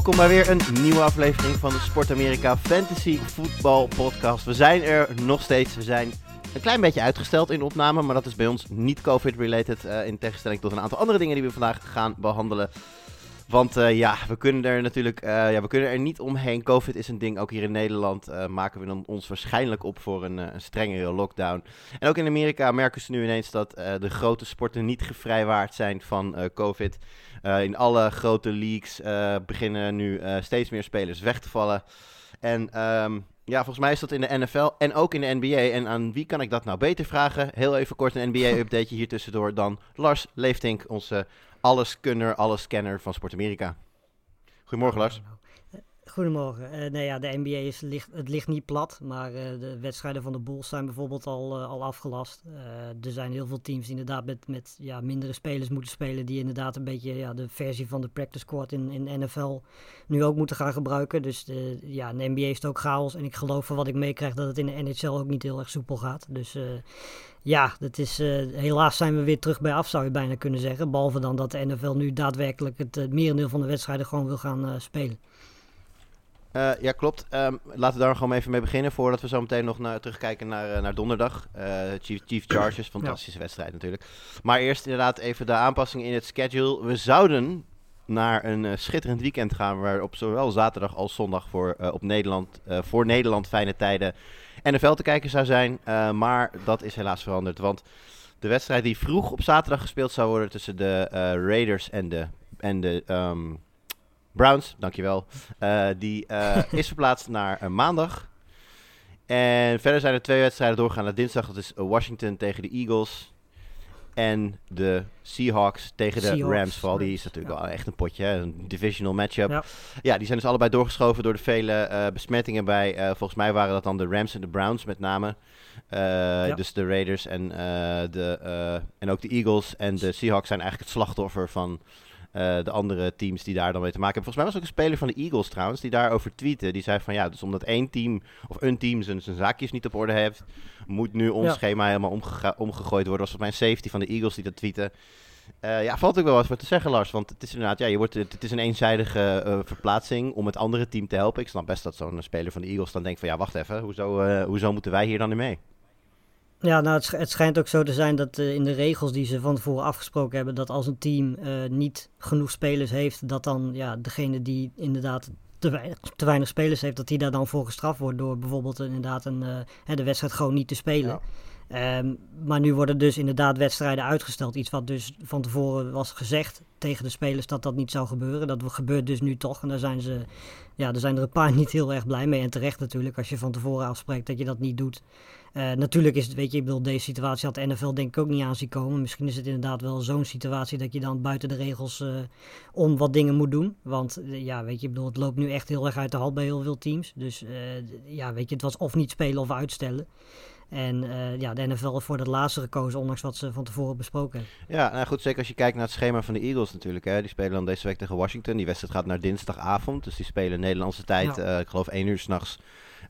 Welkom bij weer een nieuwe aflevering van de Sport Amerika Fantasy Voetbal Podcast. We zijn er nog steeds. We zijn een klein beetje uitgesteld in opname, maar dat is bij ons niet COVID-related. eh, in tegenstelling tot een aantal andere dingen die we vandaag gaan behandelen. Want eh, ja, we kunnen er natuurlijk eh, ja, we kunnen er niet omheen. COVID is een ding. Ook hier in Nederland eh, maken we dan ons waarschijnlijk op voor een, een strengere lockdown. En ook in Amerika merken ze nu ineens dat de grote sporten niet gevrijwaard zijn van COVID. In alle grote leagues beginnen nu steeds meer spelers weg te vallen. En ehm, ja, volgens mij is dat in de NFL en ook in de NBA. En aan wie kan ik dat nou beter vragen? Heel even kort een NBA-updateje hier tussendoor dan Lars Leeftink, onze alleskunner, allescanner van Sport Amerika. Goedemorgen Lars. Goedemorgen. Nee, ja, de NBA is, ligt, het ligt niet plat, maar eh, de wedstrijden van de Bulls zijn bijvoorbeeld al, eh, al afgelast. Er zijn heel veel teams die inderdaad met, met ja, mindere spelers moeten spelen, die inderdaad een beetje ja, de versie van de practice squad in, in NFL nu ook moeten gaan gebruiken. Dus ja, de NBA is het ook chaos en ik geloof van wat ik meekrijg dat het in de NHL ook niet heel erg soepel gaat. Dus ja, dat is, helaas zijn we weer terug bij af, zou je bijna kunnen zeggen. Behalve dan dat de NFL nu daadwerkelijk het merendeel van de wedstrijden gewoon wil gaan spelen. Eh, ja, klopt. Ehm, laten we daar gewoon even mee beginnen voordat we zo meteen nog naar, terugkijken naar, eh, naar donderdag. Eh, Chief, Chief Chargers, fantastische wedstrijd natuurlijk. Maar eerst inderdaad even de aanpassingen in het schedule. We zouden naar een schitterend weekend gaan waarop zowel zaterdag als zondag voor, op Nederland, voor Nederland fijne tijden NFL te kijken zou zijn. Maar dat is helaas veranderd, want de wedstrijd die vroeg op zaterdag gespeeld zou worden tussen de Raiders en de, en de ehm, Browns, dankjewel, eh, die eh, is verplaatst naar eh, maandag. En verder zijn er twee wedstrijden doorgaan naar dinsdag. Dat is Washington tegen de Eagles. En de Seahawks tegen de Seahawks, Rams. Vooral die is natuurlijk ja. wel echt een potje. Hè? Een divisional matchup. Ja. Ja. die zijn dus allebei doorgeschoven door de vele besmettingen bij. volgens mij waren dat dan de Rams en de Browns met name. Eh, Dus de Raiders en, de, en ook de Eagles en de Seahawks zijn eigenlijk het slachtoffer van eh, de andere teams die daar dan mee te maken hebben. Volgens mij was ook een speler van de Eagles trouwens, die daarover tweette. Die zei van ja, dus omdat één team of een team zijn, zijn zaakjes niet op orde heeft, moet nu ons Ja. schema helemaal omgegooid worden. Was volgens mij een safety van de Eagles die dat tweette. Eh, ja, valt ook wel wat voor te zeggen, Lars. Want het is inderdaad, ja, je wordt, het, is een eenzijdige eh, verplaatsing om het andere team te helpen. Ik snap best dat zo'n speler van de Eagles dan denkt van ja, wacht even, hoezo, hoezo moeten wij hier dan in mee? Ja, nou, het, sch- het schijnt ook zo te zijn dat eh, in de regels die ze van tevoren afgesproken hebben, dat als een team eh, niet genoeg spelers heeft, dat dan ja, degene die inderdaad te weinig, te weinig spelers heeft, dat die daar dan voor gestraft wordt door bijvoorbeeld inderdaad een, eh, de wedstrijd gewoon niet te spelen. Ehm, maar nu worden dus inderdaad wedstrijden uitgesteld. Iets wat dus van tevoren was gezegd tegen de spelers dat dat niet zou gebeuren. Dat gebeurt dus nu toch. En daar zijn, ze, ja, daar zijn er een paar niet heel erg blij mee. En terecht natuurlijk, als je van tevoren afspreekt dat je dat niet doet. Eh, natuurlijk is het, weet je, ik bedoel, deze situatie had de NFL denk ik ook niet aan zien komen. Misschien is het inderdaad wel zo'n situatie dat je dan buiten de regels eh, om wat dingen moet doen. Want eh, ja, weet je, ik bedoel, het loopt nu echt heel erg uit de hand bij heel veel teams. Dus ja, weet je, het was of niet spelen of uitstellen. En eh, ja, de NFL voor dat laatste gekozen, ondanks wat ze van tevoren besproken hebben. Ja, nou goed, zeker als je kijkt naar het schema van de Eagles natuurlijk. Hè. Die spelen dan deze week tegen Washington. Die wedstrijd gaat naar dinsdagavond. Dus die spelen Nederlandse tijd. Ja. eh, ik geloof 1 uur s'nachts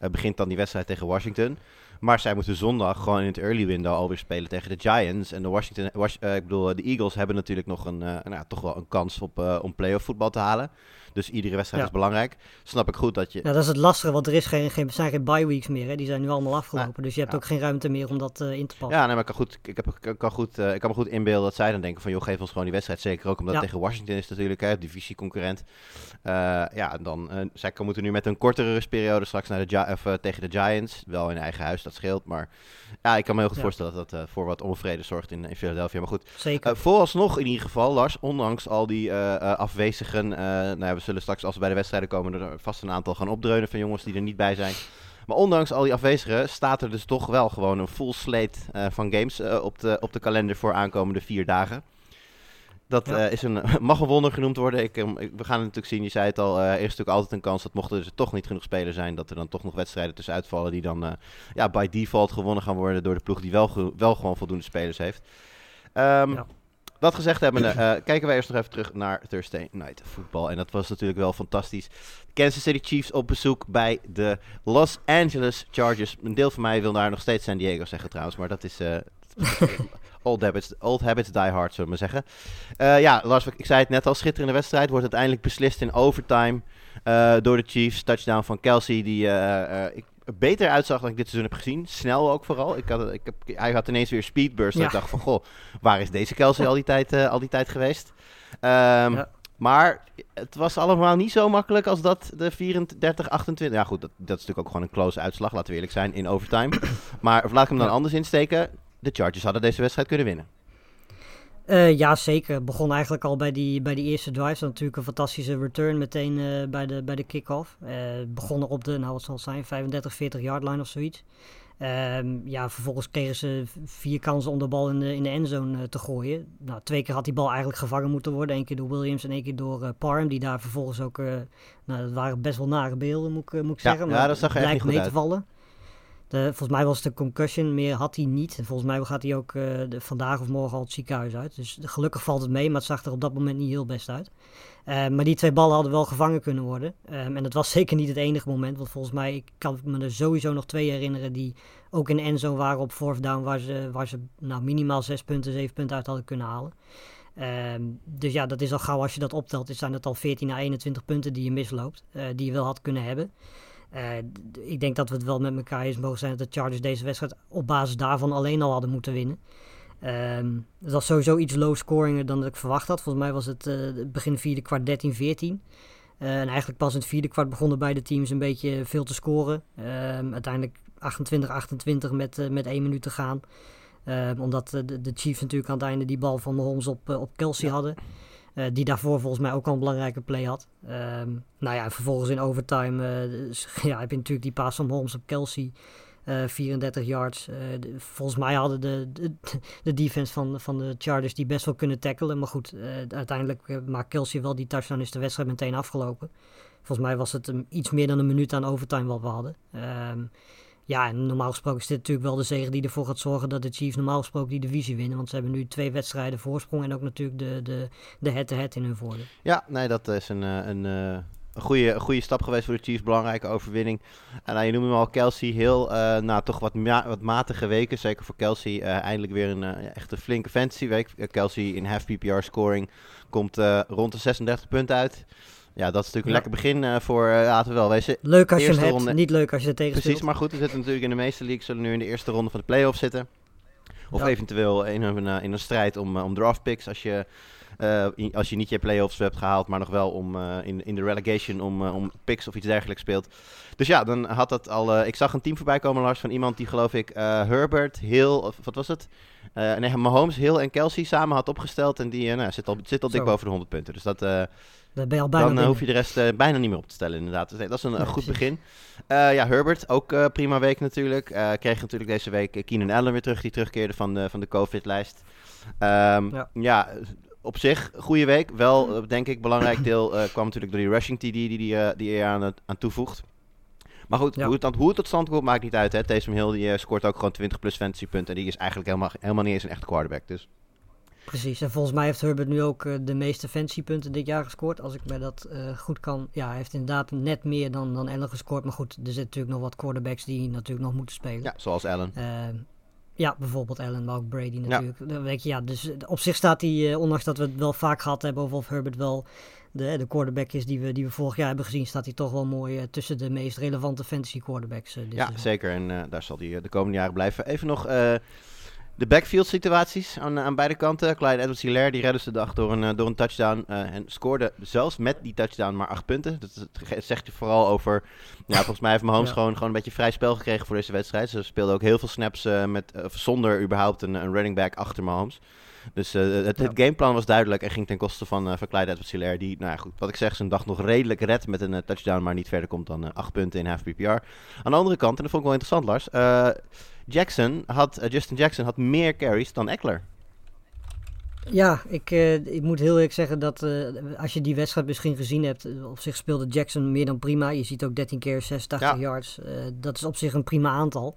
uh, begint dan die wedstrijd tegen Washington. Maar zij moeten zondag gewoon in het early window alweer spelen tegen de Giants. En de Washington, Was- eh, ik bedoel, de Eagles hebben natuurlijk nog een, eh, nou, ja, toch wel een kans op, eh, om playoff voetbal te halen. Dus iedere wedstrijd Ja. is belangrijk. Snap ik goed dat je... Ja, dat is het lastige, want er is geen, geen, zijn geen bye weeks meer. Hè. Die zijn nu allemaal afgelopen. dus je hebt ja. ook geen ruimte meer om dat eh, in te passen. Ja, nee, maar ik kan, goed, ik, heb, ik, kan goed, eh, ik kan me goed inbeelden dat zij dan denken van... joh, geef ons gewoon die wedstrijd. Zeker ook omdat Ja. het tegen Washington is natuurlijk, hè, divisieconcurrent. Eh ja, en dan... eh, zij kan- moeten nu met een kortere rustperiode straks naar de of, tegen de Giants. Wel in eigen huis, dat scheelt. Maar ja, ik kan me heel goed Ja. voorstellen dat dat voor wat onvrede zorgt in, in Philadelphia. Maar goed, Zeker. eh, vooralsnog in ieder geval, Lars, ondanks al die eh, eh, afwezigen. eh, nou ja, we zullen straks, als we bij de wedstrijden komen, er vast een aantal gaan opdreunen van jongens die er niet bij zijn. Maar ondanks al die afwezigen staat er dus toch wel gewoon een full slate eh, van games eh, op, de, op de kalender voor aankomende vier dagen. Dat Ja. eh, is een, mag een wonder genoemd worden. Ik, ehm, ik- we gaan het natuurlijk zien, je zei het al, er is natuurlijk altijd een kans dat mochten er toch niet genoeg spelers zijn, dat er dan toch nog wedstrijden tussenuit vallen die dan ja, by default gewonnen gaan worden door de ploeg die wel, wel gewoon voldoende spelers heeft. Ehm, Ja. Dat gezegd hebbende, eh kijken wij eerst nog even terug naar Thursday Night Football. En dat was natuurlijk wel fantastisch. Kansas City Chiefs op bezoek bij de Los Angeles Chargers. Een deel van mij wil daar nog steeds San Diego zeggen trouwens, maar dat is... eh, Old habits, old habits die hard, zullen we maar zeggen. Eh, ja, Lars, ik zei het net al, schitterende wedstrijd. Wordt uiteindelijk beslist in overtime door de Chiefs. Touchdown van Kelsey, die ik, beter uitzag dan ik dit seizoen heb gezien. Snel ook vooral. Ik had, ik heb, hij had ineens weer speedburst. Ja. Ik dacht van, goh, waar is deze Kelsey al die tijd, eh, al die tijd geweest? Ehm, Ja. Maar het was allemaal niet zo makkelijk als dat de 34-28... Ja goed, dat, dat is natuurlijk ook gewoon een close uitslag, laten we eerlijk zijn, in overtime. maar of laat ik hem dan Ja. anders insteken. De Chargers hadden deze wedstrijd kunnen winnen. Eh, ja, zeker. Begon eigenlijk al bij die, bij die eerste drive. Natuurlijk een fantastische return meteen eh, bij de, bij de kick-off. Eh, begonnen op de, nou wat zal het zijn, 35, 40 yard line of zoiets. Ehm, ja, vervolgens kregen ze vier kansen om de bal in de, in de endzone te gooien. Nou, twee keer had die bal eigenlijk gevangen moeten worden. Eén keer door Williams en één keer door Parham. Die daar vervolgens ook, nou dat waren best wel nare beelden moet ik, moet ik Ja, zeggen. ja, Maar dat zag er echt niet goed te vallen. Volgens mij was het een concussion, meer had hij niet. En volgens mij gaat hij ook eh, vandaag of morgen al het ziekenhuis uit. Dus gelukkig valt het mee, maar het zag er op dat moment niet heel best uit. Eh, maar die twee ballen hadden wel gevangen kunnen worden. Ehm, en dat was zeker niet het enige moment. Want volgens mij ik kan me er sowieso nog twee herinneren die ook in endzone waren op fourth down. Waar ze, waar ze nou, minimaal zes punten, zeven punten uit hadden kunnen halen. Ehm, dus ja, dat is al gauw als je dat optelt. Het zijn het al 14 à 21 punten die je misloopt. eh, die je wel had kunnen hebben. Eh, ik denk dat we het wel met elkaar eens mogen zijn dat de Chargers deze wedstrijd op basis daarvan alleen al hadden moeten winnen. Ehm, het was sowieso iets low scoringer dan dat ik verwacht had. Volgens mij was het eh, begin vierde kwart 13-14. Eh, en eigenlijk pas in het vierde kwart begonnen beide teams een beetje veel te scoren. Ehm, uiteindelijk 28-28 met, met één minuut te gaan. Ehm, omdat de, de Chiefs natuurlijk aan het einde die bal van Mahomes op, op Kelsey hadden. Eh, die daarvoor volgens mij ook al een belangrijke play had. Ehm, nou ja, en vervolgens in overtime eh, dus, ja, heb je natuurlijk die paas van Mahomes op Kelsey. eh, 34 yards. Eh, de- volgens mij hadden de, de, de defense van, van de Chargers die best wel kunnen tackelen. Maar goed, uiteindelijk maakt Kelsey wel die touchdown. Is de wedstrijd meteen afgelopen. Volgens mij was het um, iets meer dan een minuut aan overtime wat we hadden. Ehm, ja, en normaal gesproken is dit natuurlijk wel de zege die ervoor gaat zorgen dat de Chiefs normaal gesproken die divisie winnen. Want ze hebben nu twee wedstrijden voorsprong en ook natuurlijk de, de, de head-to-head in hun voordeel. Ja, nee, dat is een, eh, een, eh, een, goede, een goede stap geweest voor de Chiefs. Belangrijke overwinning. En nou, je noemde hem al Kelsey. Heel, eh nou, toch wat, wat matige weken. Zeker voor Kelsey. eh, eindelijk weer een eh, echt een flinke fantasy week. Eh, Kelsey in half PPR scoring komt eh, rond de 36 punten uit. Ja, dat is natuurlijk een Ja. lekker begin eh, voor, laten we wel. Leuk als je hem hebt, ronde- niet leuk als je er tegen Precies, maar goed, we zitten natuurlijk in de meeste leagues. Zullen nu in de eerste ronde van de playoffs zitten. Of Ja. eventueel in een, eh, in een strijd om, om draft picks. Als je, als je niet je playoffs hebt gehaald, maar nog wel om, in, in de relegation om, om picks of iets dergelijks speelt. Dus ja, dan had dat al. ik zag een team voorbij komen, Lars, van iemand die geloof ik Herbert, Hill, of wat was het? Eh nee, Mahomes, Hill en Kelsey samen had opgesteld. En die eh, nou, zit, al, zit al dik boven de 100 punten. Dus dat, eh, Dan ben je al bijna dan hoef je de rest bijna niet meer op te stellen, inderdaad. Dus nee, dat is een, Ja, goed precies. begin. Ja, Herbert, ook prima week natuurlijk. Kreeg natuurlijk deze week Keenan Allen weer terug, die terugkeerde van de, van de COVID-lijst. Ehm, ja. Ja. op zich, goede week. Wel, denk ik, belangrijk deel kwam natuurlijk door die rushing TD die, die, die hij aan, aan toevoegt. Maar goed, Ja. hoe, het, dan- hoe het tot stand komt, maakt niet uit. Hè. Taysom Hill die, eh, scoort ook gewoon 20 plus fantasy punten. En die is eigenlijk helemaal, helemaal niet eens een echte quarterback. Dus Precies, en volgens mij heeft Herbert nu ook eh, de meeste fantasy-punten dit jaar gescoord. Als ik me dat eh, goed kan. Ja, hij heeft inderdaad net meer dan, dan Allen gescoord. Maar goed, er zitten natuurlijk nog wat quarterbacks die natuurlijk nog moeten spelen. ja, zoals Allen. Ja, bijvoorbeeld Allen, maar ook Brady natuurlijk. Dan weet je, ja, dus op zich staat hij, eh, ondanks dat we het wel vaak gehad hebben over of Herbert wel de, de quarterback is die we, die we vorig jaar hebben gezien, staat hij toch wel mooi eh, tussen de meest relevante fantasy quarterbacks. eh, dit Ja, seizoen. zeker. En eh, daar zal hij eh, de komende jaren blijven. Even nog eh, De backfield situaties aan, aan beide kanten. Clyde edwards hilaire die redde ze de dag door een, door een touchdown. en scoorde zelfs met die touchdown maar acht punten. Dat, zegt je vooral over... Ja, volgens mij heeft Mahomes gewoon, gewoon een beetje vrij spel gekregen voor deze wedstrijd. Ze speelden ook heel veel snaps met, zonder überhaupt een, een running back achter Mahomes. Dus het, het, gameplan was duidelijk en ging ten koste van, van Clyde edwards Die, nou ja, goed, wat ik zeg, zijn dag nog redelijk red met een touchdown, maar niet verder komt dan 8 punten in half PPR. Aan de andere kant, en dat vond ik wel interessant, Lars. Jackson had, Justin Jackson had meer carries dan Eckler. Ja, ik, ik moet heel eerlijk zeggen dat als je die wedstrijd misschien gezien hebt, op zich speelde Jackson meer dan prima. Je ziet ook 13 keer 86 yards. dat is op zich een prima aantal.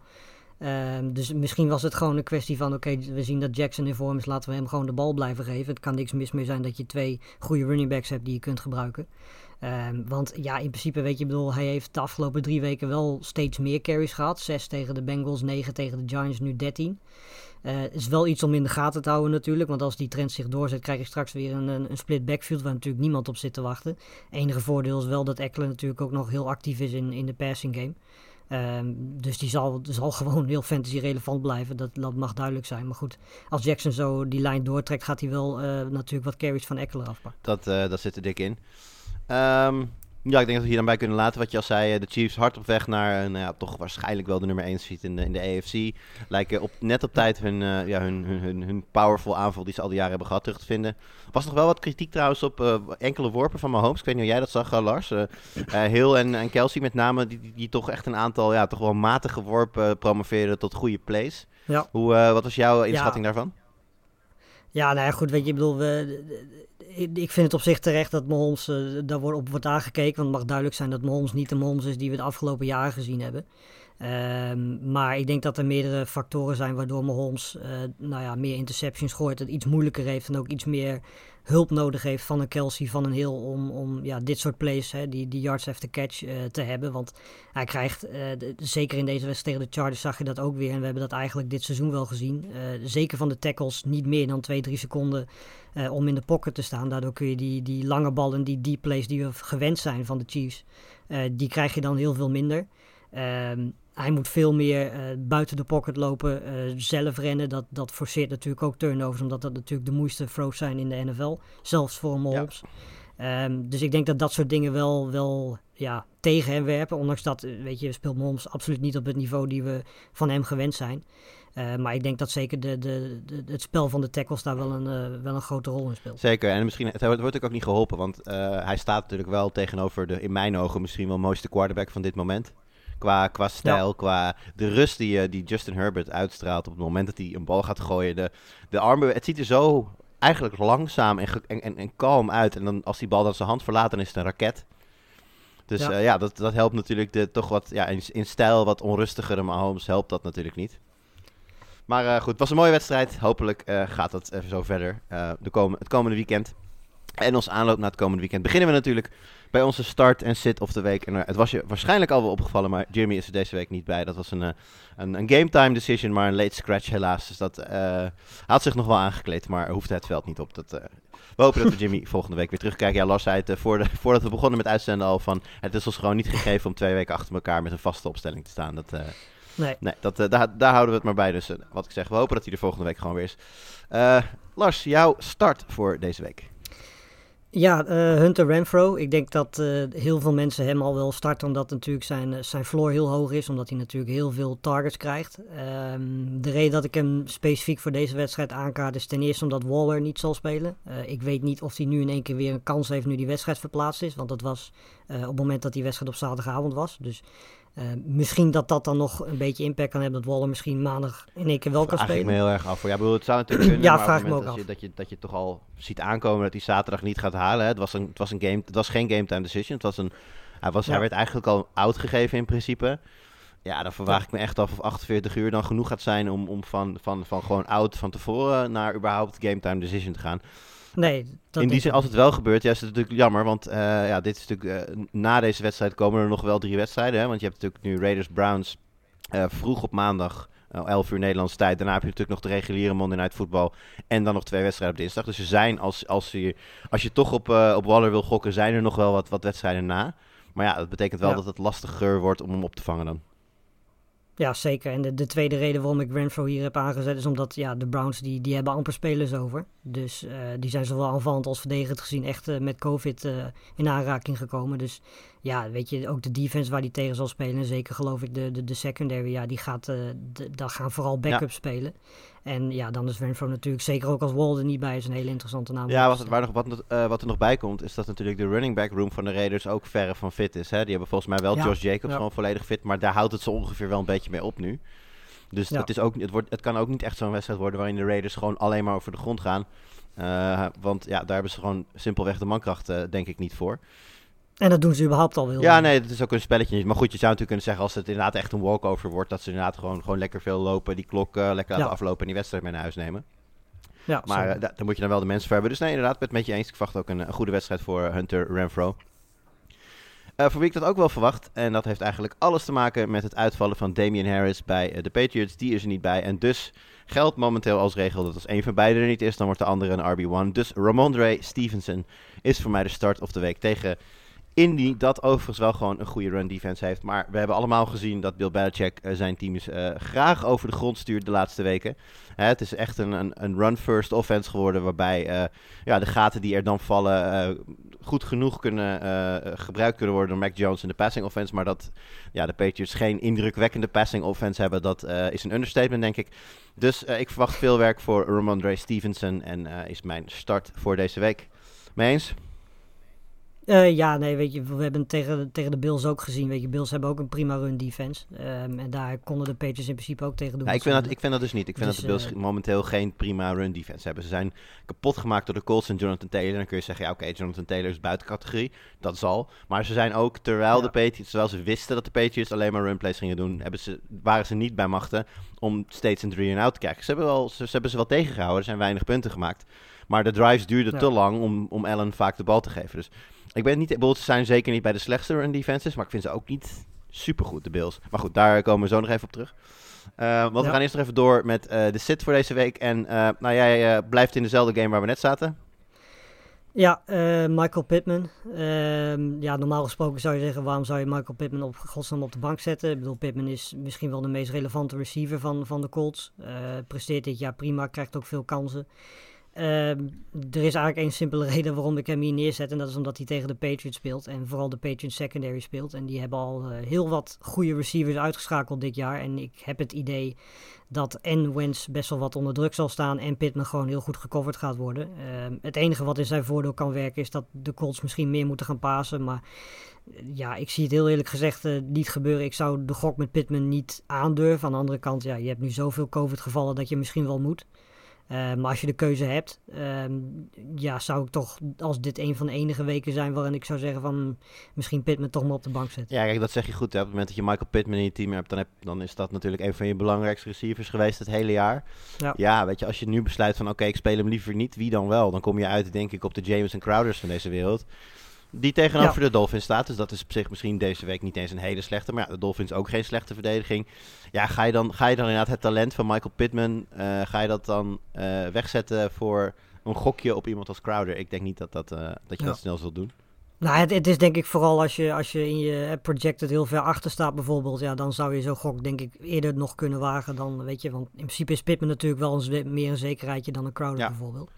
Um, dus misschien was het gewoon een kwestie van: oké, we zien dat Jackson in vorm is, laten we hem gewoon de bal blijven geven. Het kan niks mis meer zijn dat je twee goede running backs hebt die je kunt gebruiken. Um, want ja, in principe weet je, bedoel, hij heeft de afgelopen drie weken wel steeds meer carries gehad. Zes tegen de Bengals, negen tegen de Giants, nu 13. Uh, eh, is wel iets om in de gaten te houden natuurlijk. Want als die trend zich doorzet, krijg je straks weer een, een, split backfield waar natuurlijk niemand op zit te wachten. Enige voordeel is wel dat Eckler natuurlijk ook nog heel actief is in, in de passing game. Um, dus die zal, zal gewoon heel fantasy relevant blijven. Dat, mag duidelijk zijn. Maar goed, als Jackson zo die lijn doortrekt, gaat hij wel uh, natuurlijk wat carries van Eckler afpakken. Dat, uh, dat zit er dik in. Um, ja, ik denk dat we hier dan bij kunnen laten. Wat je al zei, eh, de Chiefs hard op weg naar nou ja, toch waarschijnlijk wel de nummer 1 seat in de, in de AFC. Lijken op, net op tijd hun, uh, ja, hun, hun, hun, hun, powerful aanval die ze al die jaren hebben gehad terug te vinden. Was nog wel wat kritiek trouwens op uh, enkele worpen van Mahomes. Ik weet niet hoe jij dat zag, Lars. Hill en, en Kelsey met name, die, die, die, toch echt een aantal ja, toch wel matige worpen promoveerden tot goede plays. Ja. Hoe, wat was jouw inschatting ja. daarvan? Ja, nou ja, goed, weet je, ik bedoel, we, ik vind het op zich terecht dat Mahomes uh, daar wordt op wordt aangekeken. Want het mag duidelijk zijn dat Mahomes niet de Mahomes is die we de afgelopen jaren gezien hebben. Um, maar ik denk dat er meerdere factoren zijn waardoor Mahomes uh, nou ja, meer interceptions gooit. Het iets moeilijker heeft en ook iets meer hulp nodig heeft van een Kelsey, van een Hill om, om ja, dit soort plays, hè, die, die yards after catch uh, te hebben. Want hij krijgt, de, zeker in deze wedstrijd tegen de Chargers zag je dat ook weer. En we hebben dat eigenlijk dit seizoen wel gezien. Zeker van de tackles niet meer dan 2, 3 seconden om in de pocket te staan. Daardoor kun je die, die lange ballen, die deep plays die we gewend zijn van de Chiefs, die krijg je dan heel veel minder. Um, hij moet veel meer uh, buiten de pocket lopen, uh, zelf rennen. Dat, dat forceert natuurlijk ook turnovers, omdat dat natuurlijk de moeiste throws zijn in de NFL. Zelfs voor Mahomes. Ja. Um, dus ik denk dat dat soort dingen wel, wel ja, tegen hem werpen. Ondanks dat, eh, weet je, speelt Mahomes absoluut niet op het niveau die we van hem gewend zijn. Uh, maar ik denk dat zeker de, de, de, het spel van de tackles daar wel een, uh, wel een grote rol in speelt. Zeker, en misschien, het wordt, wordt ook niet geholpen, want uh, hij staat natuurlijk wel tegenover de, in mijn ogen, misschien wel mooiste quarterback van dit moment. Qua, qua stijl, qua de rust die, eh, die Justin Herbert uitstraalt op het moment dat hij een bal gaat gooien. De, de armen, het ziet er zo eigenlijk langzaam en, en, en, en kalm uit. En dan als die bal dan zijn hand verlaat, dan is het een raket. Dus ja, uh, ja dat, dat helpt natuurlijk de, toch wat ja, in, in stijl wat onrustigere Mahomes helpt dat natuurlijk niet. Maar uh, goed, het was een mooie wedstrijd. Hopelijk uh, gaat dat even zo verder de kom het komende weekend. En ons aanloop naar het komende weekend beginnen we natuurlijk bij onze start en sit of de week. En uh, het was je waarschijnlijk al wel opgevallen, maar Jimmy is er deze week niet bij. Dat was een, uh, een, een game time decision, maar een late scratch helaas. Dus dat uh, had zich nog wel aangekleed, maar hoefde het veld niet op. Dat, we hopen dat we Jimmy volgende week weer terugkijken. Ja, Lars zei het voor de, voordat we begonnen met uitzenden al van... Het is ons gewoon niet gegeven om twee weken achter elkaar met een vaste opstelling te staan. Dat, nee. nee dat, daar, daar houden we het maar bij. Dus wat ik zeg, we hopen dat hij er volgende week gewoon weer is. Lars, jouw start voor deze week. Ja, uh, Hunter Renfro. Ik denk dat uh, heel veel mensen hem al wel starten, omdat natuurlijk zijn, eh, zijn floor heel hoog is. Omdat hij natuurlijk heel veel targets krijgt. Um, de reden dat ik hem specifiek voor deze wedstrijd aankaart is ten eerste omdat Waller niet zal spelen. Ik weet niet of hij nu in één keer weer een kans heeft nu die wedstrijd verplaatst is. Want dat was op het moment dat die wedstrijd op zaterdagavond was. Dus uh, misschien dat dat dan nog een beetje impact kan hebben. Dat Waller misschien maandag in één keer wel kan spelen. Ik me heel erg af. Voor. Ja, bedoel, het zou natuurlijk kunnen. ja, vraag me ook af. Je, dat, je, dat je toch al ziet aankomen dat hij zaterdag niet gaat halen. Hè. Het, was een, het, was een game, het was geen game time decision. Het was een, hij, was, ja. hij werd eigenlijk al uitgegeven in principe. Ja, dan verwacht ja. ik me echt af of 48 uur dan genoeg gaat zijn om, om van, van, van gewoon oud van tevoren naar überhaupt game time decision te gaan. Nee, in die zin, als het wel gebeurt, ja, is het natuurlijk jammer. Want uh, ja, dit is natuurlijk, uh, na deze wedstrijd komen er nog wel drie wedstrijden. Hè? Want je hebt natuurlijk nu Raiders Browns uh, vroeg op maandag. 11 uur Nederlandse tijd. Daarna heb je natuurlijk nog de reguliere Monday Night voetbal. En dan nog twee wedstrijden op dinsdag. Dus er zijn, als, als, je, als je toch op, op Waller wil gokken, zijn er nog wel wat, wat wedstrijden na. Maar ja, dat betekent wel ja. dat het lastiger wordt om hem op te vangen dan. Ja, zeker. En de, de tweede reden waarom ik Renfro hier heb aangezet is omdat ja, de Browns die, die hebben amper spelers over. Dus uh, die zijn zowel aanvallend als verdedigend gezien echt uh, met COVID uh, in aanraking gekomen. Dus ja, weet je, ook de defense waar die tegen zal spelen. Zeker geloof ik de, de, de secondary, ja, die gaat, de, daar gaan vooral backup ja. spelen. En ja, dan is Renfro natuurlijk, zeker ook als Walden niet bij is, een hele interessante naam. Ja, wat, waar nog, wat, uh, wat er nog bij komt, is dat natuurlijk de running back room van de Raiders ook verre van fit is. Hè? Die hebben volgens mij wel ja. Josh Jacobs ja. gewoon volledig fit, maar daar houdt het zo ongeveer wel een beetje mee op nu. Dus het, is ook, het, wordt, het kan ook niet echt zo'n wedstrijd worden waarin de Raiders gewoon alleen maar over de grond gaan. Uh, want ja, daar hebben ze gewoon simpelweg de mankracht uh, denk ik niet voor. En dat doen ze überhaupt al wel. Ja, nee, dat is ook een spelletje. Maar goed, je zou natuurlijk kunnen zeggen als het inderdaad echt een walkover wordt, dat ze inderdaad gewoon, gewoon lekker veel lopen, die klok uh, lekker laten ja. aflopen en die wedstrijd mee naar huis nemen. Ja, maar uh, daar moet je dan wel de mensen voor hebben. Dus nee, inderdaad, ben het met je eens. Ik verwacht ook een, een goede wedstrijd voor Hunter Renfro. Uh, voor wie ik dat ook wel verwacht. En dat heeft eigenlijk alles te maken met het uitvallen van Damian Harris bij de Patriots. Die is er niet bij. En dus geldt momenteel als regel dat als een van beiden er niet is, dan wordt de andere een RB1. Dus Ramondre Stevenson is voor mij de start of de week tegen Indy, dat overigens wel gewoon een goede run defense heeft. Maar we hebben allemaal gezien dat Bill Belichick uh, zijn teams uh, graag over de grond stuurt de laatste weken. Hè, het is echt een, een, een run-first offense geworden. Waarbij uh, ja, de gaten die er dan vallen goed genoeg kunnen gebruikt kunnen worden door Mac Jones in de passing offense. Maar dat ja, de Patriots geen indrukwekkende passing offense hebben, dat is een understatement, denk ik. Dus ik verwacht veel werk voor Ramondre Stevenson. En is mijn start voor deze week. Mee eens? Uh, ja, nee, weet je, we hebben tegen, tegen de Bills ook gezien. Weet je, Bills hebben ook een prima run defense. Um, en daar konden de Patriots in principe ook tegen doen. Ja, ik, vind dat, ik vind dat dus niet. Ik vind dus, dat de Bills uh, momenteel geen prima run defense hebben. Ze zijn kapot gemaakt door de Colts en Jonathan Taylor. Dan kun je zeggen, ja, oké, okay, Jonathan Taylor is buiten categorie. Dat zal. Maar ze zijn ook, terwijl ja. de Patriots, terwijl ze wisten dat de Patriots alleen maar run plays gingen doen, hebben ze, waren ze niet bij machten om steeds een 3-and-out te krijgen. Ze hebben, wel, ze, ze hebben ze wel tegengehouden. Er zijn weinig punten gemaakt. Maar de drives duurden ja. te lang om, om Allen vaak de bal te geven. Dus ik ben niet, de ze zijn zeker niet bij de slechtste run defenses, maar ik vind ze ook niet supergoed, de Bills. Maar goed, daar komen we zo nog even op terug. Uh, want ja. we gaan eerst nog even door met uh, de sit voor deze week. En uh, nou, jij blijft in dezelfde game waar we net zaten. Ja, Michael Pittman. Ehm, ja, normaal gesproken zou je zeggen, waarom zou je Michael Pittman op godsnaam op de bank zetten? Ik bedoel, Pittman is misschien wel de meest relevante receiver van, van de Colts. presteert dit jaar prima, krijgt ook veel kansen. Uh, er is eigenlijk één simpele reden waarom ik hem hier neerzet. En dat is omdat hij tegen de Patriots speelt. En vooral de Patriots secondary speelt. En die hebben al uh, heel wat goede receivers uitgeschakeld dit jaar. En ik heb het idee dat en best wel wat onder druk zal staan. En Pittman gewoon heel goed gecoverd gaat worden. Uh, het enige wat in zijn voordeel kan werken is dat de Colts misschien meer moeten gaan pasen. Maar ja, ik zie het heel eerlijk gezegd uh, niet gebeuren. Ik zou de gok met Pittman niet aandurven. Aan de andere kant, ja, je hebt nu zoveel COVID gevallen dat je misschien wel moet. Uh, maar als je de keuze hebt, uh, ja, zou ik toch, als dit een van de enige weken zijn waarin ik zou zeggen van misschien Pittman toch maar op de bank zetten. Ja, kijk, dat zeg je goed. Hè. Op het moment dat je Michael Pittman in je team hebt, dan, heb, dan is dat natuurlijk een van je belangrijkste receivers geweest het hele jaar. Ja, ja weet je, als je nu besluit van oké, okay, ik speel hem liever niet, wie dan wel? Dan kom je uit, denk ik, op de James en Crowders van deze wereld. Die tegenover ja. de Dolphins staat. Dus dat is op zich misschien deze week niet eens een hele slechte. Maar ja, de Dolphins ook geen slechte verdediging. Ja, ga je dan, ga je dan inderdaad het talent van Michael Pittman... Uh, ga je dat dan uh, wegzetten voor een gokje op iemand als Crowder? Ik denk niet dat, dat, uh, dat je ja. dat snel zult doen. Nou, het, het, is denk ik vooral als je, als je in je projected heel ver achter staat bijvoorbeeld. Ja, dan zou je zo'n gok denk ik eerder nog kunnen wagen dan, weet je. Want in principe is Pittman natuurlijk wel een, meer een zekerheidje dan een Crowder ja. bijvoorbeeld.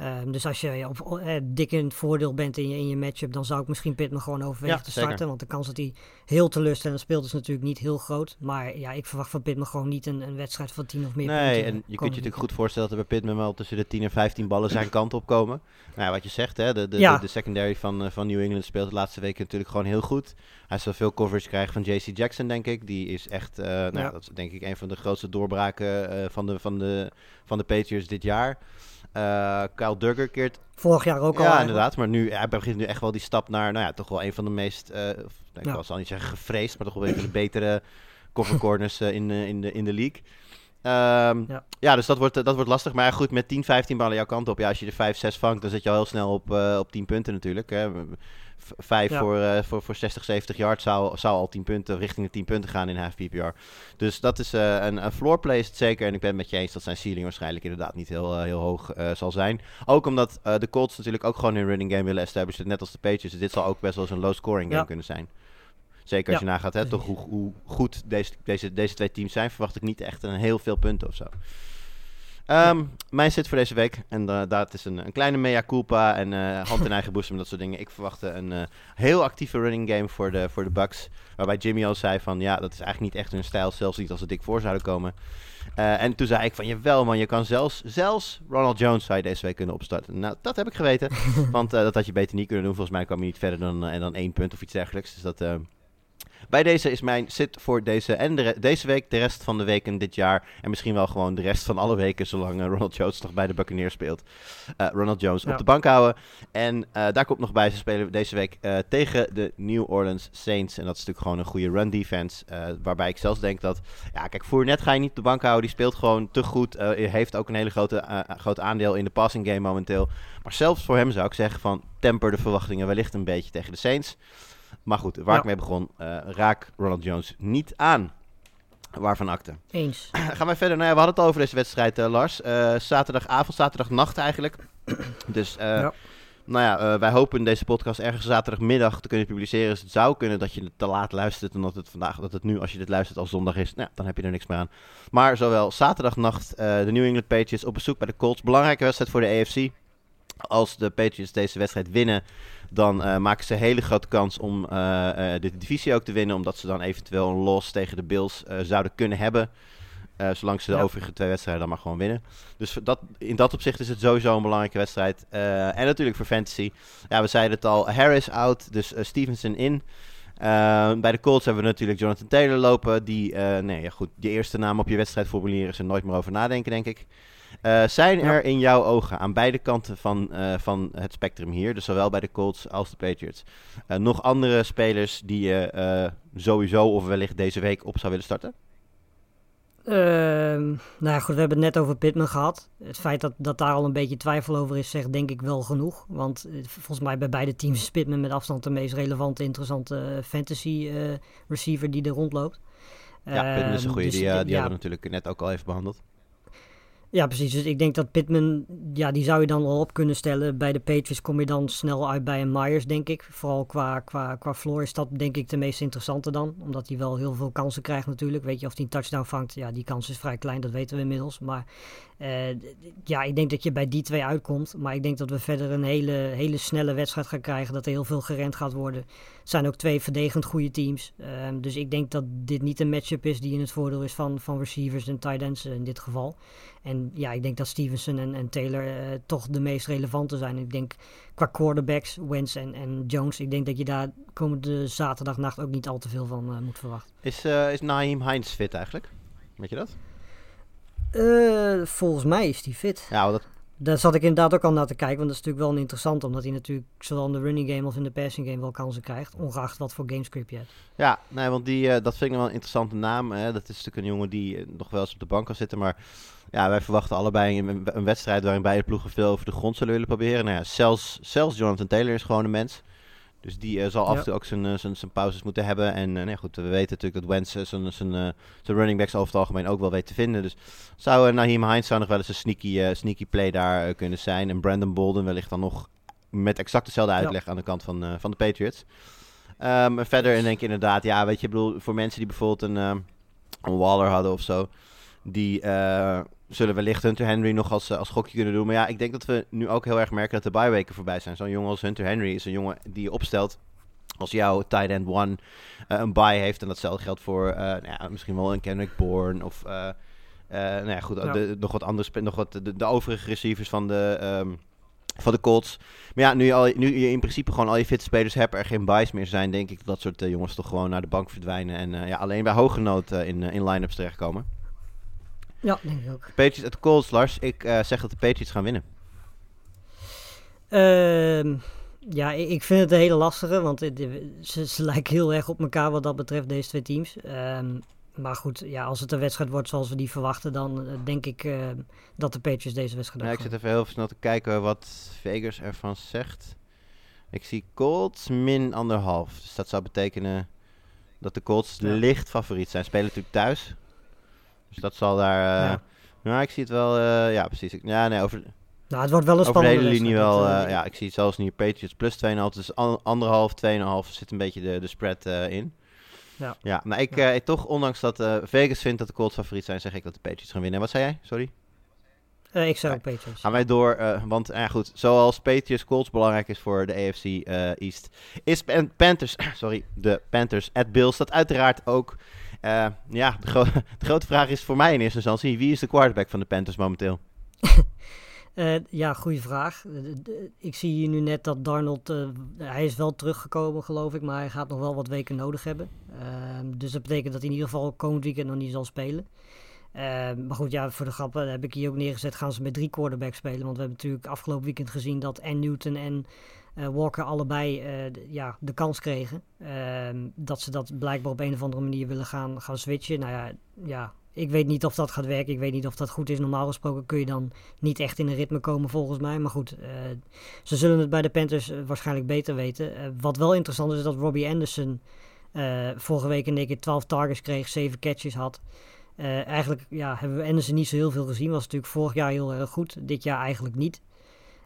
Um, dus als je op, uh, dik in het voordeel bent in je, in je matchup, dan zou ik misschien Pittman gewoon overwegen ja, te starten. Zeker. Want de kans dat hij heel teleurstellend speelt is natuurlijk niet heel groot. Maar ja, ik verwacht van Pittman gewoon niet een, een wedstrijd van 10 of meer nee, punten. en je kunt je natuurlijk goed voorstellen dat er bij Pittman wel tussen de 10 en 15 ballen zijn kant op komen. Nou, ja, wat je zegt, hè, de, de, ja. de, de, secondary van, uh, van New England speelt de laatste weken natuurlijk gewoon heel goed. Hij zal veel coverage krijgen van JC Jackson, denk ik. Die is echt, uh, nou, ja. dat is denk ik een van de grootste doorbraken van, de, van, de, van de Patriots dit jaar. Uh, Kyle Duggar keert... Vorig jaar ook al. Ja, inderdaad. Maar nu, hij begint nu echt wel die stap naar, nou ja, toch wel een van de meest, uh, ik ja. zal niet zeggen gevreesd, maar toch wel een van de betere cover corners uh, in, in, de, in de league. Um, ja. ja. dus dat wordt, dat wordt lastig. Maar ja, goed, met 10, 15 ballen jouw kant op. Ja, als je er 5, 6 vangt, dan zit je al heel snel op, op 10 punten natuurlijk. Hè. Vijf ja. voor, uh, voor, voor 60, 70 yards zou, zou al 10 punten, richting de 10 punten gaan in half PPR. Dus dat is uh, een, een floor play is het zeker. En ik ben het met je eens dat zijn ceiling waarschijnlijk inderdaad niet heel, uh, heel hoog zal zijn. Ook omdat de Colts natuurlijk ook gewoon hun running game willen establishen, net als de Patriots. Dus dit zal ook best wel eens een low scoring game ja. kunnen zijn. Zeker als Ja, je nagaat, hè, toch hoe, hoe goed deze, deze, deze twee teams zijn, verwacht ik niet echt een heel veel punten of zo. Ehm, Mijn zit voor deze week. En eh, dat is een, een kleine mea culpa en eh, hand in eigen boezem, dat soort dingen. Ik verwachtte een eh, heel actieve running game voor de, voor de Bucks. Waarbij Jimmy al zei van, ja, dat is eigenlijk niet echt hun stijl. Zelfs niet als ze dik voor zouden komen. En toen zei ik van, jawel man, je kan zelfs, zelfs Ronald Jones zou je deze week kunnen opstarten. Nou, dat heb ik geweten. want dat had je beter niet kunnen doen. Volgens mij kwam je niet verder dan, eh, dan één punt of iets dergelijks. Dus dat... bij deze is mijn sit voor deze en de deze week, de rest van de weken dit jaar. En misschien wel gewoon de rest van alle weken, zolang eh, Ronald Jones nog bij de Buccaneers speelt. Eh, Ronald Jones Ja. op de bank houden. En eh, daar komt nog bij, ze spelen deze week tegen de New Orleans Saints. En dat is natuurlijk gewoon een goede run defense. waarbij ik zelfs denk dat, ja kijk, Fournette ga je niet op de bank houden. Die speelt gewoon te goed. heeft ook een hele grote, groot aandeel in de passing game momenteel. Maar zelfs voor hem zou ik zeggen van, temper de verwachtingen wellicht een beetje tegen de Saints. Maar goed, waar Ja. ik mee begon, eh, raak Ronald Jones niet aan. Waarvan akte. Eens. Gaan wij verder? Nou ja, we hadden het al over deze wedstrijd, eh, Lars. Eh, zaterdagavond, zaterdagnacht eigenlijk. Dus, Ja. nou ja, wij hopen deze podcast ergens zaterdagmiddag te kunnen publiceren. Dus het zou kunnen dat je het te laat luistert. En dat het vandaag, dat het nu, als je dit luistert, al zondag is. Nou, dan heb je er niks meer aan. Maar zowel zaterdagnacht, de New England Patriots op bezoek bij de Colts. Belangrijke wedstrijd voor de AFC. Als de Patriots deze wedstrijd winnen, dan eh, maken ze een hele grote kans om eh, eh, de divisie ook te winnen. Omdat ze dan eventueel een loss tegen de Bills zouden kunnen hebben. Zolang ze de Ja. overige twee wedstrijden dan maar gewoon winnen. Dus dat, in dat opzicht is het sowieso een belangrijke wedstrijd. En natuurlijk voor fantasy. Ja, we zeiden het al. Harris out, dus Stevenson in. Bij de Colts hebben we natuurlijk Jonathan Taylor lopen. Die, nee, ja, goed, die eerste naam op je wedstrijdformulier is er nooit meer over nadenken, denk ik. Eh, zijn Ja. er in jouw ogen aan beide kanten van, eh, van het spectrum hier, dus zowel bij de Colts als de Patriots, eh, nog andere spelers die je sowieso of wellicht deze week op zou willen starten? Ehm, nou ja, goed, we hebben het net over Pittman gehad. Het feit dat, dat daar al een beetje twijfel over is, zegt denk ik wel genoeg. Want volgens mij bij beide teams is Pittman met afstand de meest relevante, interessante fantasy receiver die er rondloopt. Ja, Pittman is een Ehm, goede. dus die, die ja, hebben we natuurlijk net ook al even behandeld. Ja, precies. Dus ik denk dat Pittman, ja, die zou je dan al op kunnen stellen. Bij de Patriots kom je dan snel uit bij een Myers, denk ik. Vooral qua, qua, qua floor is dat denk ik de meest interessante dan. Omdat hij wel heel veel kansen krijgt natuurlijk. Weet je, of hij een touchdown vangt, ja, die kans is vrij klein, dat weten we inmiddels. Maar ja, ik denk dat je bij die twee uitkomt. Maar ik denk dat we verder een hele, hele snelle wedstrijd gaan krijgen. Dat er heel veel gerend gaat worden. Het zijn ook twee verdedigend goede teams. Ehm, dus ik denk dat dit niet een matchup is die in het voordeel is van, van receivers en tight ends eh, in dit geval. En ja, ik denk dat Stevenson en, en Taylor eh, toch de meest relevante zijn. Ik denk qua quarterbacks, Wentz en, en Jones, ik denk dat je daar komende zaterdagnacht ook niet al te veel van eh, moet verwachten. Is, eh is Naheem Hines fit eigenlijk? Weet je dat? Eh, volgens mij is die fit. Ja, dat, Daar zat ik inderdaad ook al naar te kijken, want dat is natuurlijk wel interessant, omdat hij natuurlijk zowel in de running game als in de passing game wel kansen krijgt, ongeacht wat voor gamescript je hebt. ja nee, want die, eh, dat vind ik wel een interessante naam. Hè. Dat is natuurlijk een jongen die eh, nog wel eens op de bank kan zitten. Maar ja, wij verwachten allebei een, een wedstrijd waarin beide ploegen veel over de grond zullen willen proberen. Nou ja, zelfs, zelfs Jonathan Taylor is gewoon een mens. Dus die eh, zal af en toe ook zijn, eh, zijn, zijn pauzes moeten hebben. En eh, nee, goed, we weten natuurlijk dat eh, zijn, zijn, zijn running backs over het algemeen ook wel weet te vinden. Dus zou Naheem Hines zou nog wel eens een sneaky, sneaky play daar kunnen zijn. En Brandon Bolden wellicht dan nog met exact dezelfde Ja. uitleg aan de kant van, van de Patriots. En verder denk ik inderdaad, ja, weet je, bedoel, voor mensen die bijvoorbeeld een, een Waller hadden of zo, die zullen wellicht Hunter Henry nog als, eh, als gokje kunnen doen. Maar ja, ik denk dat we nu ook heel erg merken dat de byweken voorbij zijn. Zo'n jongen als Hunter Henry is een jongen die je opstelt als jouw tight end one eh, een bye heeft. En datzelfde geldt voor eh, nou ja, misschien wel een Kendrick Bourne of eh, nou ja, goed, Ja. De, nog wat andere, spe- nog wat de, de overige receivers van de, ehm, van de Colts. Maar ja, nu, je al, nu je in principe gewoon al je fitte spelers hebt, er geen buys meer zijn, denk ik dat soort jongens toch gewoon naar de bank verdwijnen. En ja, alleen bij hoge nood in, in line-ups terechtkomen. Ja, denk ik ook. Patriots at Colts, Lars. Ik eh, zeg dat de Patriots gaan winnen. Ehm, ja, ik vind het een hele lastige, want het- ze, ze lijken heel erg op elkaar wat dat betreft, deze twee teams. Ehm, maar goed, ja, als het een wedstrijd wordt zoals we die verwachten, dan eh, denk ik eh, dat de Patriots deze wedstrijd Ja, ook ik zit gaan. even heel snel te kijken wat Vegas ervan zegt. Ik zie Colts min anderhalf. Dus dat zou betekenen dat de Colts Ja. licht favoriet zijn. Spelen natuurlijk thuis. Dus dat zal daar... eh Ja. Nou, ik zie het wel... eh, ja, precies. Ja, nee, over, Nou, het wordt wel een over de spannende hele linie wel... eh, ja, ik zie het zelfs nu Patriots plus 2,5. Dus an- anderhalf, 2,5 zit een beetje de, de spread in. Ja. Ja, maar ik, toch, ondanks dat Vegas vindt dat de Colts favoriet zijn, zeg ik dat de Patriots gaan winnen. En wat zei jij? Sorry? Ik zou ook Patriots. Gaan wij door, want ja, goed, zoals Patriots Colts belangrijk is voor de AFC East, is Pan- Panthers, sorry, de Panthers at Bills dat uiteraard ook. Eh, ja, de, gro- de grote vraag is voor mij in eerste instantie, wie is de quarterback van de Panthers momenteel? Eh, ja, goede vraag. Ik zie hier nu net dat Darnold, eh, hij is wel teruggekomen geloof ik, maar hij gaat nog wel wat weken nodig hebben. Ehm, dus dat betekent dat hij in ieder geval komend weekend nog niet zal spelen. Ehm, maar goed, ja, voor de grappen heb ik hier ook neergezet, gaan ze met drie quarterbacks spelen. Want we hebben natuurlijk afgelopen weekend gezien dat en Newton en Walker allebei eh, ja, de kans kregen. Ehm, dat ze dat blijkbaar op een of andere manier willen gaan, gaan switchen. Nou ja, ja, ik weet niet of dat gaat werken. Ik weet niet of dat goed is. Normaal gesproken kun je dan niet echt in een ritme komen volgens mij. Maar goed, eh, ze zullen het bij de Panthers eh, waarschijnlijk beter weten. Eh, wat wel interessant is, is dat Robbie Anderson eh, vorige week in één keer 12 targets kreeg, 7 catches had. Eh, eigenlijk ja, hebben we Anderson niet zo heel veel gezien. Was natuurlijk vorig jaar heel erg goed. Dit jaar eigenlijk niet.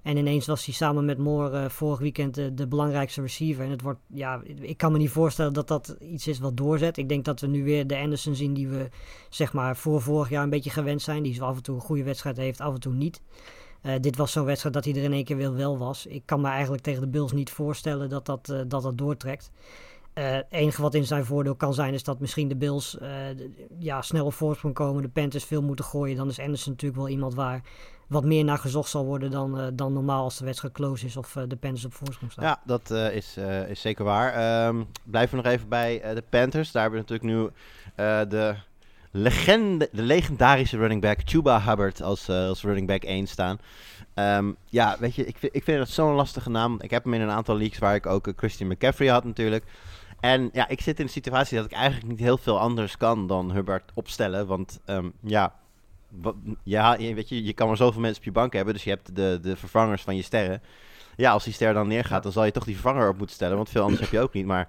En ineens was hij samen met Moore eh, vorig weekend de, de belangrijkste receiver. En het wordt, ja, ik kan me niet voorstellen dat dat iets is wat doorzet. Ik denk dat we nu weer de Anderson zien die we zeg maar voor vorig jaar een beetje gewend zijn. Die zo af en toe een goede wedstrijd heeft, af en toe niet. Eh, dit was zo'n wedstrijd dat hij er in één keer wel, wel was. Ik kan me eigenlijk tegen de Bills niet voorstellen dat dat, eh, dat, dat doortrekt. Eh, Het enige wat in zijn voordeel kan zijn is dat misschien de Bills eh, ja, snel op voorsprong komen. De Panthers veel moeten gooien. Dan is Anderson natuurlijk wel iemand waar wat meer naar gezocht zal worden dan, eh, dan normaal als de wedstrijd close is of eh, de Panthers op voorsprong staan. Ja, dat eh, is, is zeker waar. Ehm, blijven we nog even bij de Panthers. Daar hebben we natuurlijk nu de, legende, de legendarische running back Chuba Hubbard als, als running back 1 staan. Ehm, ja, weet je, ik ik vind het zo'n lastige naam. Ik heb hem in een aantal leagues waar ik ook Christian McCaffrey had natuurlijk. En ja, ik zit in de situatie dat ik eigenlijk niet heel veel anders kan dan Hubbard opstellen. Want ehm, ja, ja, je- weet je, je kan maar zoveel mensen op je bank hebben. Dus je hebt de, de vervangers van je sterren. Ja, als die ster dan neergaat, dan zal je toch die vervanger op moeten stellen. Want veel anders heb je ook niet. Maar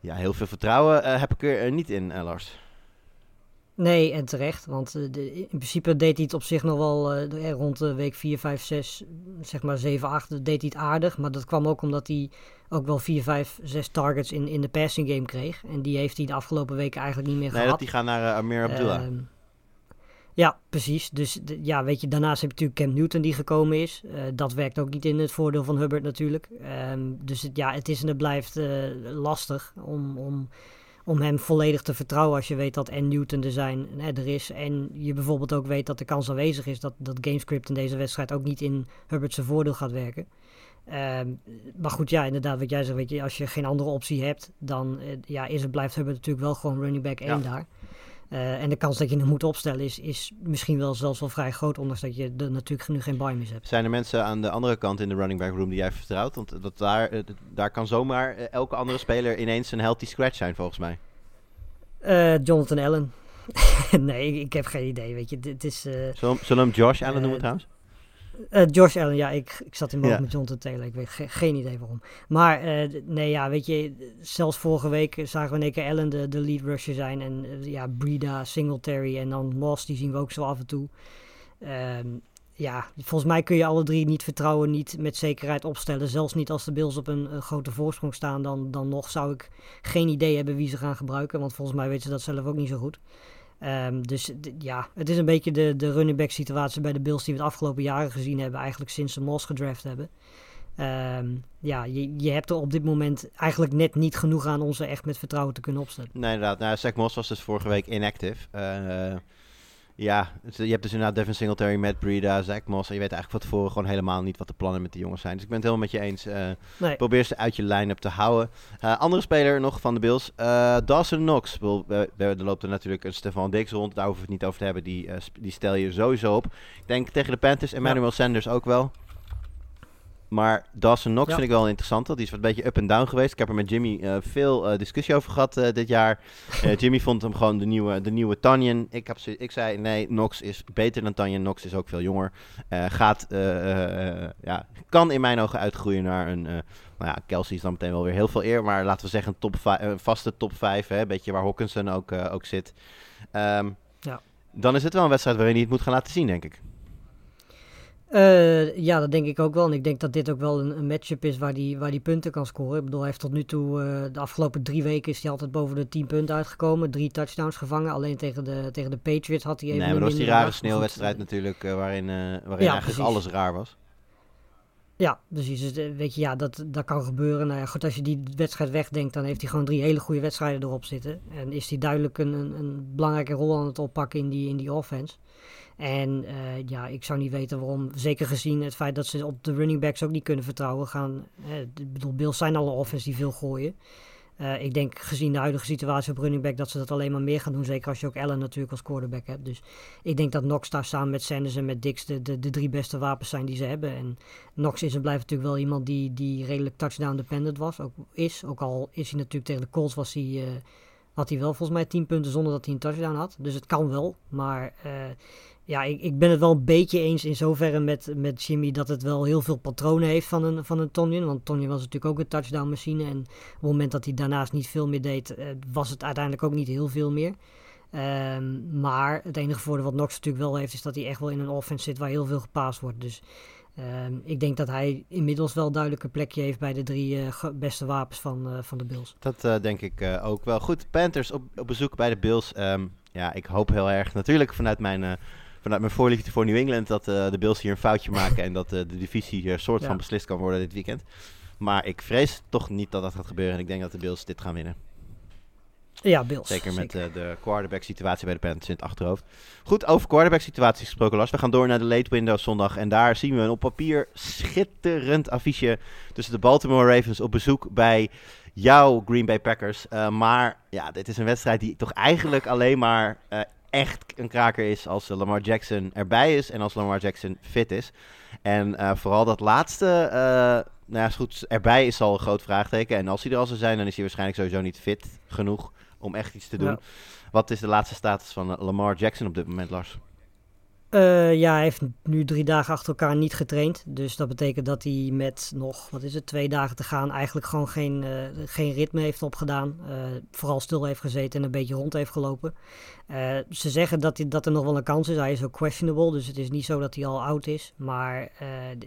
ja, heel veel vertrouwen eh, heb ik er eh, niet in, eh, Lars. Nee, en terecht. Want de, in principe deed hij het op zich nog wel rond de week 4, 5, 6, zeg maar 7, 8. Deed hij het aardig. Maar dat kwam ook omdat hij ook wel 4, 5, 6 targets in, in de passing game kreeg. En die heeft hij de afgelopen weken eigenlijk niet meer Nee, gehad. dat die gaan naar Amir Abdullah. Ja, precies. Dus ja, weet je, daarnaast heb je natuurlijk Cam Newton die gekomen is. Eh, dat werkt ook niet in het voordeel van Hubbard natuurlijk. Ehm, dus het, ja, het is en het blijft eh, lastig om, om, om hem volledig te vertrouwen als je weet dat en Newton er, zijn, hè, er is. En je bijvoorbeeld ook weet dat de kans aanwezig is dat dat gamescript in deze wedstrijd ook niet in Hubbard zijn voordeel gaat werken. Ehm, maar goed, ja, inderdaad, wat jij zegt, weet je, als je geen andere optie hebt, dan eh, ja, is het, blijft Hubbard natuurlijk wel gewoon running back 1 Ja. daar. Eh, en de kans dat je hem moet opstellen is, is misschien wel zelfs wel vrij groot, ondanks dat je er natuurlijk nu geen buy meer hebt. Zijn er mensen aan de andere kant in de running back room die jij vertrouwt? Want dat daar, eh, daar kan zomaar eh, elke andere speler ineens een healthy scratch zijn, volgens mij. Jonathan Allen. nee, ik, ik heb geen idee, weet je. Dit is... Zullen, we- hem Josh Allen noemen trouwens? Eh, Josh Allen, ja, ik, ik zat in mijn Ja. met Jonathan Taylor. Ik weet ge- geen idee waarom. Maar eh, nee, ja, weet je, zelfs vorige week zagen we in één keer Allen de, de lead rusher zijn. En eh, ja, Breda, Singletary en dan Moss, die zien we ook zo af en toe. Ehm, ja, volgens mij kun je alle drie niet vertrouwen, niet met zekerheid opstellen. Zelfs niet als de Bills op een, een grote voorsprong staan, dan, dan nog zou ik geen idee hebben wie ze gaan gebruiken. Want volgens mij weten ze dat zelf ook niet zo goed. Ehm, dus ja, het is een beetje de, de running back situatie bij de Bills die we de afgelopen jaren gezien hebben. Eigenlijk sinds ze Moss gedraft hebben. Ehm, ja, je, je hebt er op dit moment eigenlijk net niet genoeg aan om ze echt met vertrouwen te kunnen opstellen. Nee, inderdaad. Nou, Zach Moss was dus vorige week inactive. Eh, ja, dus je hebt dus inderdaad Devin Singletary, Matt Breida, Zach Moss. En je weet eigenlijk van tevoren gewoon helemaal niet wat de plannen met die jongens zijn. Dus ik ben het helemaal met je eens. Eh, Nee, Probeer ze uit je line-up te houden. Eh, andere speler nog van de Bills. eh, Dawson Knox. Wel, we- we- Er loopt er natuurlijk een Stefan Diggs rond. Daar hoeven we het niet over te hebben. Die, eh, die stel je sowieso op. Ik denk tegen de Panthers. Emmanuel Sanders ook wel. Maar Dawson Knox Ja. vind ik wel interessant. Die is wat een beetje up en down geweest. Ik heb er met Jimmy eh, veel eh, discussie over gehad eh, dit jaar. Jimmy vond hem gewoon de nieuwe, de nieuwe Tanyan. Ik, heb, ik zei nee, Knox is beter dan Tanyan. Knox is ook veel jonger. Gaat, ja, kan in mijn ogen uitgroeien naar een... nou ja, Kelsey is dan meteen wel weer heel veel eer. Maar laten we zeggen een, top een vaste top 5. Een beetje waar Hawkinson ook, ook zit. Ehm, Ja. Dan is het wel een wedstrijd waarin hij het moet gaan laten zien, denk ik. Uh, ja, dat denk ik ook wel. En ik denk dat dit ook wel een, een matchup is waar die, waar die punten kan scoren. Ik bedoel, hij heeft tot nu toe, uh, de afgelopen drie weken is hij altijd boven de 10 punten uitgekomen. Drie touchdowns gevangen. Alleen tegen de, tegen de Patriots had hij even Nee, maar dat was die rare sneeuwwedstrijd natuurlijk, uh, waarin, waarin ja, eigenlijk precies. alles raar was. Ja, precies. Dus weet je, ja, dat, dat kan gebeuren. Nou ja, goed, als je die wedstrijd wegdenkt, dan heeft hij gewoon drie hele goede wedstrijden erop zitten. En is hij duidelijk een, een, een belangrijke rol aan het oppakken in die, in die offense. En uh, ja, ik zou niet weten waarom. Zeker gezien het feit dat ze op de running backs ook niet kunnen vertrouwen. Gaan, eh, ik bedoel, Bills zijn alle offense die veel gooien. Uh, ik denk gezien de huidige situatie op running back dat ze dat alleen maar meer gaan doen. Zeker als je ook Allen natuurlijk als quarterback hebt. Dus ik denk dat Knox daar samen met Sanders en met Dix de, de, de drie beste wapens zijn die ze hebben. En Knox is en blijft natuurlijk wel iemand die, die redelijk touchdown dependent was. Ook is. Ook al is hij natuurlijk tegen de Colts was hij, uh, had hij wel volgens mij 10 punten zonder dat hij een touchdown had. Dus het kan wel. Maar ja, ik, ik ben het wel een beetje eens in zoverre met, met Jimmy dat het wel heel veel patronen heeft van een, van een. Want Tonyan was natuurlijk ook een touchdown machine. En op het moment dat hij daarnaast niet veel meer deed, eh, was het uiteindelijk ook niet heel veel meer. Um, maar het enige voordeel wat Knox natuurlijk wel heeft, is dat hij echt wel in een offense zit waar heel veel gepaast wordt. Dus um, ik denk dat hij inmiddels wel duidelijk een plekje heeft bij de drie uh, beste wapens van, uh, van de Bills. Dat denk ik ook wel. Goed, Panthers op, op bezoek bij de Bills. Um, ja, ik hoop heel erg natuurlijk vanuit mijn vanuit mijn voorliefde voor New England dat uh, de Bills hier een foutje maken en dat uh, de divisie hier soort van beslist kan worden dit weekend. Maar ik vrees toch niet dat dat gaat gebeuren en ik denk dat de Bills dit gaan winnen. Ja, Bills. Zeker met uh, de quarterback situatie bij de Panthers in het achterhoofd. Goed, over quarterback situatie gesproken Lars. We gaan door naar de late window zondag. En daar zien we een op papier schitterend affiche tussen de Baltimore Ravens op bezoek bij jouw Green Bay Packers. Uh, maar ja, dit is een wedstrijd die toch eigenlijk alleen maar uh, echt een kraker is als Lamar Jackson erbij is en als Lamar Jackson fit is. En uh, vooral dat laatste, uh, nou ja, is goed, erbij is al een groot vraagteken. En als hij er al zou zijn, dan is hij waarschijnlijk sowieso niet fit genoeg om echt iets te doen. Ja. Wat is de laatste status van Lamar Jackson op dit moment, Lars? Uh, ja, hij heeft nu drie dagen achter elkaar niet getraind. Dus dat betekent dat hij met nog, wat is het, twee dagen te gaan eigenlijk gewoon geen, uh, geen ritme heeft opgedaan. Uh, vooral stil heeft gezeten en een beetje rond heeft gelopen. ze zeggen dat, hij, dat er nog wel een kans is. Hij is ook questionable, dus het is niet zo dat hij al oud is. Maar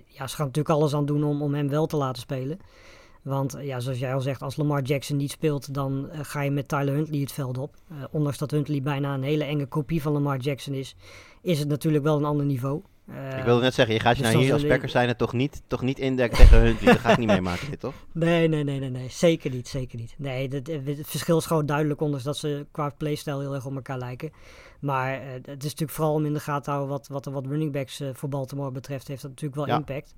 ja, ze gaan natuurlijk alles aan doen om, om hem wel te laten spelen. Want ja, zoals jij al zegt, als Lamar Jackson niet speelt, dan ga je met Tyler Huntley het veld op. Ondanks dat Huntley bijna een hele enge kopie van Lamar Jackson is, is het natuurlijk wel een ander niveau. Uh, ik wilde net zeggen, je gaat je dus nou hier als Packers zijn het toch niet, toch niet indekken tegen Huntley. dat ga ik niet meemaken, dit toch? Nee, nee, nee, nee, nee. Zeker niet, zeker niet. Nee, het, het verschil is gewoon duidelijk, ondanks dat ze qua playstyle heel erg op elkaar lijken. Maar het is natuurlijk vooral om in de gaten te houden wat, wat, wat running backs voor Baltimore betreft, heeft dat natuurlijk wel ja. impact.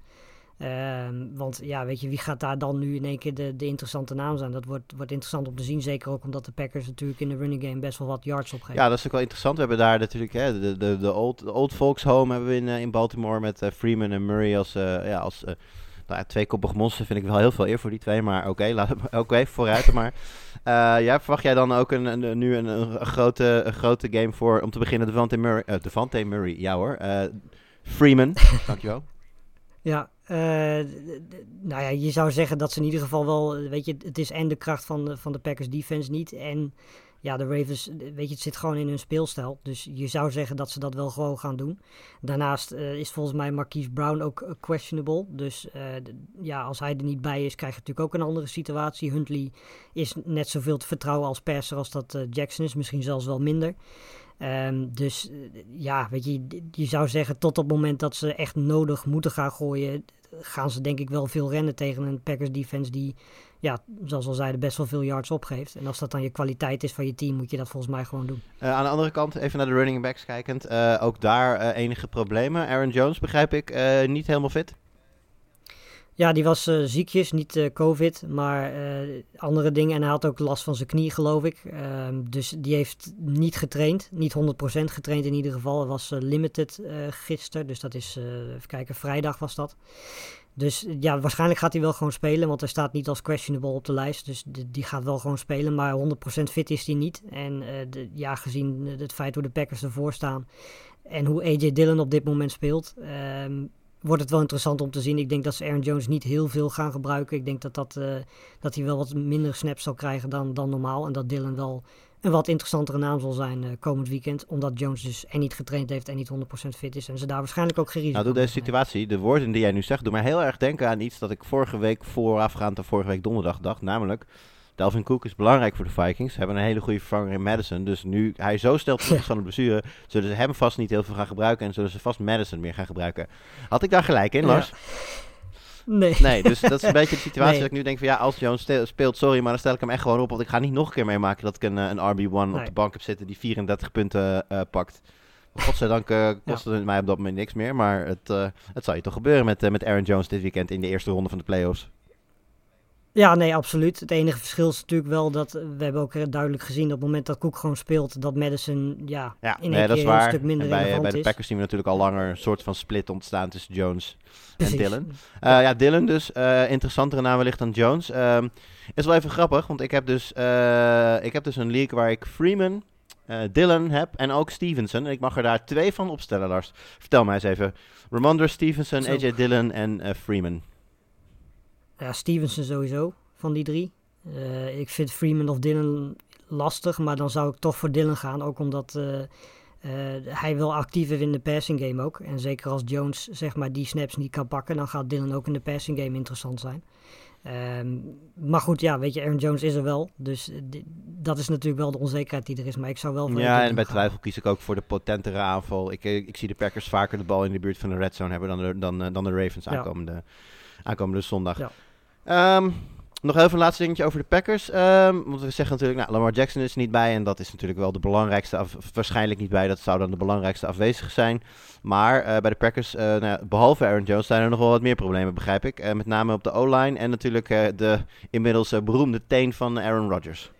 Um, want ja, weet je, wie gaat daar dan nu in één keer de, de interessante naam zijn? Dat wordt, wordt interessant om te zien. Zeker ook omdat de Packers natuurlijk in de running game best wel wat yards opgeven. Ja, dat is ook wel interessant. We hebben daar natuurlijk hè, de, de, de, old, old Folks Home hebben we in, uh, in Baltimore met uh, Freeman en Murray als, uh, ja, als nou ja, tweekoppig monster. Vind ik wel heel veel eer voor die twee. Maar oké, okay, oké, okay, vooruit maar. ja, verwacht jij dan ook een, een, nu een, een, grote, een grote game voor, om te beginnen, Devante Murray? Devante Murray, ja hoor. Freeman, dankjewel. Ja, uh, nou ja, je zou zeggen dat ze in ieder geval wel, weet je, het is en de kracht van de, van de Packers defense niet. En ja, de Ravens, weet je, het zit gewoon in hun speelstijl. Dus je zou zeggen dat ze dat wel gewoon gaan doen. Daarnaast uh, is volgens mij Marquise Brown ook uh, questionable. Dus ja, als hij er niet bij is, krijg je natuurlijk ook een andere situatie. Huntley is net zoveel te vertrouwen als perser als dat Jackson is, misschien zelfs wel minder. Um, dus ja, weet je, je zou zeggen tot op het moment dat ze echt nodig moeten gaan gooien, gaan ze denk ik wel veel rennen tegen een Packers defense die, ja, zoals al zeiden, best wel veel yards opgeeft. En als dat dan je kwaliteit is van je team, moet je dat volgens mij gewoon doen. Uh, aan de andere kant, even naar de running backs kijkend, uh, ook daar enige problemen. Aaron Jones, begrijp ik, niet helemaal fit? Ja, die was uh, ziekjes, niet uh, COVID, maar uh, andere dingen. En hij had ook last van zijn knie, geloof ik. Ehm, dus die heeft niet getraind, niet 100% getraind in ieder geval. Hij was limited gisteren, dus dat is, even kijken, vrijdag was dat. Dus ja, waarschijnlijk gaat hij wel gewoon spelen, want hij staat niet als questionable op de lijst. Dus die gaat wel gewoon spelen, maar 100% fit is hij niet. En de, ja, gezien het feit hoe de Packers ervoor staan en hoe AJ Dillon op dit moment speelt... Um, wordt het wel interessant om te zien. Ik denk dat ze Aaron Jones niet heel veel gaan gebruiken. Ik denk dat, dat, uh, dat hij wel wat minder snaps zal krijgen dan, dan normaal. En dat Dylan wel een wat interessantere naam zal zijn uh, komend weekend. Omdat Jones dus en niet getraind heeft en niet 100% fit is. En ze daar waarschijnlijk ook risico Nou, door deze situatie, de woorden die jij nu zegt, doen mij heel erg denken aan iets dat ik vorige week voorafgaand aan vorige week donderdag dacht. Namelijk, Dalvin Cook is belangrijk voor de Vikings. Ze hebben een hele goede vervanger in Madison. Dus nu hij zo stelt terug van de blessure, zullen ze hem vast niet heel veel gaan gebruiken. En zullen ze vast Madison meer gaan gebruiken. Had ik daar gelijk in, Lars? Nee. Nee, dus dat is een beetje de situatie dat ik nu denk van ja, als Jones speelt, sorry, maar dan stel ik hem echt gewoon op. Want ik ga niet nog een keer meemaken dat ik een, eh, een RB1 op de bank heb zitten die 34 punten uh, pakt. Godzijdank uh, kostte ja. het mij op dat moment niks meer. Maar het, uh, het zal je toch gebeuren met, met Aaron Jones dit weekend in de eerste ronde van de playoffs. Ja, nee, absoluut. Het enige verschil is natuurlijk wel dat we hebben ook duidelijk gezien op het moment dat Cook gewoon speelt, dat Madison ja, ja in nee, een, keer een stuk minder en bij, bij de Packers zien we natuurlijk al langer een soort van split ontstaan tussen Jones Precies. en Dylan. Uh, ja, Dylan dus, uh, interessantere naam wellicht dan Jones. Uh, is wel even grappig, want ik heb dus, eh, ik heb dus een league waar ik Freeman, Dylan heb en ook Stevenson. En ik mag er daar twee van opstellen, Lars. Vertel mij eens even. Ramondre Stevenson, Zo. AJ Dillon en Freeman. Ja, Stevenson sowieso van die drie. Uh, ik vind Freeman of Dylan lastig, maar dan zou ik toch voor Dylan gaan. Ook omdat uh, uh, hij wel actief is in de passing game ook. En zeker als Jones zeg maar die snaps niet kan pakken, dan gaat Dylan ook in de passing game interessant zijn. Um, maar goed, ja, weet je, Aaron Jones is er wel. Dus dat is natuurlijk wel de onzekerheid die er is. Maar ik zou wel voor Ja, en bij twijfel kies ik ook voor de potentere aanval. Ik, ik zie de Packers vaker de bal in de buurt van de red zone hebben dan de, dan, dan de Ravens aankomende, ja. aankomende zondag. Ja. Um, nog even een laatste dingetje over de Packers. Um, want we zeggen natuurlijk, nou, Lamar Jackson is niet bij. En dat is natuurlijk wel de belangrijkste, waarschijnlijk niet bij. Dat zou dan de belangrijkste afwezige zijn. Maar uh, bij de Packers, uh, nou behalve Aaron Jones, zijn er nog wel wat meer problemen, begrijp ik. Uh, met name op de O-line en natuurlijk de inmiddels beroemde teen van Aaron Rodgers.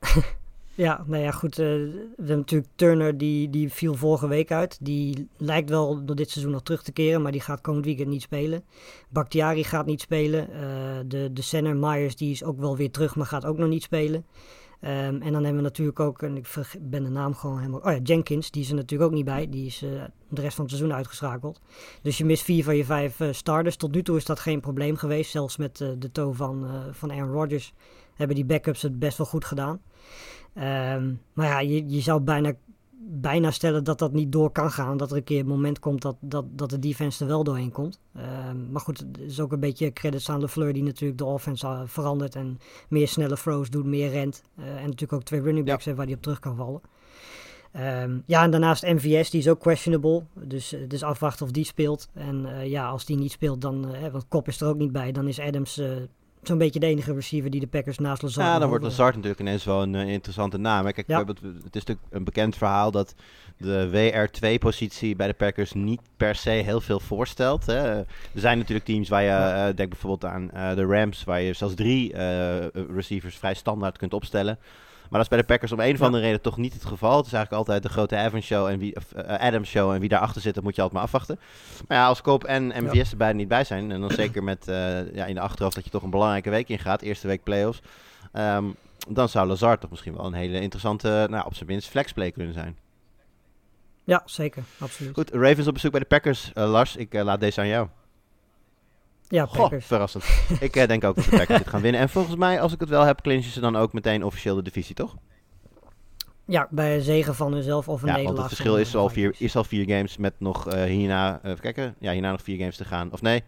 Ja, nou ja, goed. Uh, we hebben natuurlijk Turner, die, die viel vorige week uit. Die lijkt wel door dit seizoen nog terug te keren, maar die gaat komend weekend niet spelen. Bakhtiari gaat niet spelen. Uh, de, de center Myers, die is ook wel weer terug, maar gaat ook nog niet spelen. Um, en dan hebben we natuurlijk ook, en ik ben de naam gewoon helemaal... Oh ja, Jenkins, die is er natuurlijk ook niet bij. Die is uh, de rest van het seizoen uitgeschakeld. Dus je mist vier van je vijf starters. Tot nu toe is dat geen probleem geweest. Zelfs met de toe van, van Aaron Rodgers hebben die backups het best wel goed gedaan. Um, maar ja, je, je zou bijna, bijna stellen dat dat niet door kan gaan. Dat er een keer een moment komt dat, dat, dat de defense er wel doorheen komt. Um, maar goed, het is ook een beetje credits aan LeFleur die natuurlijk de offense uh, verandert. En meer snelle throws doet, meer rent. Uh, en natuurlijk ook twee running backs ja. waar hij op terug kan vallen. Um, ja, en daarnaast MVS, die is ook questionable. Dus, dus afwachten of die speelt. En uh, ja, als die niet speelt, dan, uh, want Kop is er ook niet bij, dan is Adams zo'n beetje de enige receiver die de Packers naast Lazard Ja, dan wordt Lazard natuurlijk ineens wel een uh, interessante naam. Kijk, ja. het, het, is natuurlijk een bekend verhaal dat de WR2-positie bij de Packers niet per se heel veel voorstelt. Hè. Er zijn natuurlijk teams waar je, ja. uh, denk bijvoorbeeld aan uh, de Rams, waar je zelfs drie receivers vrij standaard kunt opstellen. Maar dat is bij de Packers om een of andere ja. reden toch niet het geval. Het is eigenlijk altijd de grote Evans show en wie, uh, Adams show. En wie daarachter zit, dat moet je altijd maar afwachten. Maar ja, als Koop en MVS ja. er beide niet bij zijn. En dan zeker met uh, ja, in de achterhoofd dat je toch een belangrijke week ingaat. Eerste week playoffs. Um, dan zou Lazard toch misschien wel een hele interessante, nou, op zijn minst flexplay kunnen zijn. Ja, zeker. Absoluut. Goed, Ravens op bezoek bij de Packers. Uh, Lars, ik laat deze aan jou. Ja, Goh, verrassend. ik uh, denk ook dat de Packers dit gaan winnen. En volgens mij, als ik het wel heb, clinchen ze dan ook meteen officieel de divisie, toch? Ja, bij een zegen van hunzelf of een ja, nederlaag. want het verschil is al, vier, is al vier games met nog uh, hierna, uh, even kijken, ja, hierna nog vier games te gaan. Of nee,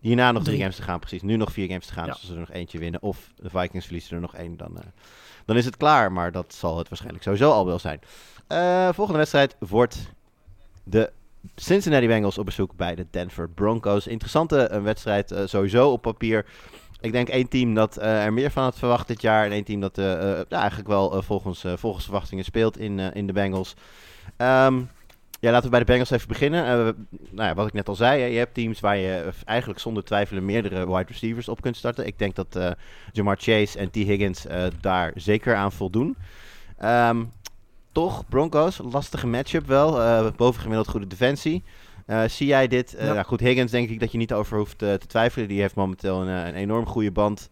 hierna nog drie, drie games te gaan, precies. Nu nog vier games te gaan, ja. dus als ze er nog eentje winnen. Of de Vikings verliezen er nog één, dan, dan is het klaar. Maar dat zal het waarschijnlijk sowieso al wel zijn. Volgende wedstrijd wordt de Cincinnati Bengals op bezoek bij de Denver Broncos. Interessante uh, wedstrijd uh, sowieso op papier. Ik denk één team dat uh, er meer van had verwacht dit jaar. En één team dat ja, eigenlijk wel volgens, volgens verwachtingen speelt in, in de Bengals. Um, ja, laten we bij de Bengals even beginnen. nou ja, wat ik net al zei, je hebt teams waar je eigenlijk zonder twijfelen meerdere wide receivers op kunt starten. Ik denk dat Jamar Chase en T. Higgins daar zeker aan voldoen. Um, toch, Broncos, lastige matchup wel. Uh, bovengemiddeld goede defensie. Uh, zie jij dit? Uh, ja. nou goed, Higgins denk ik dat je niet over hoeft te twijfelen. Die heeft momenteel een, een enorm goede band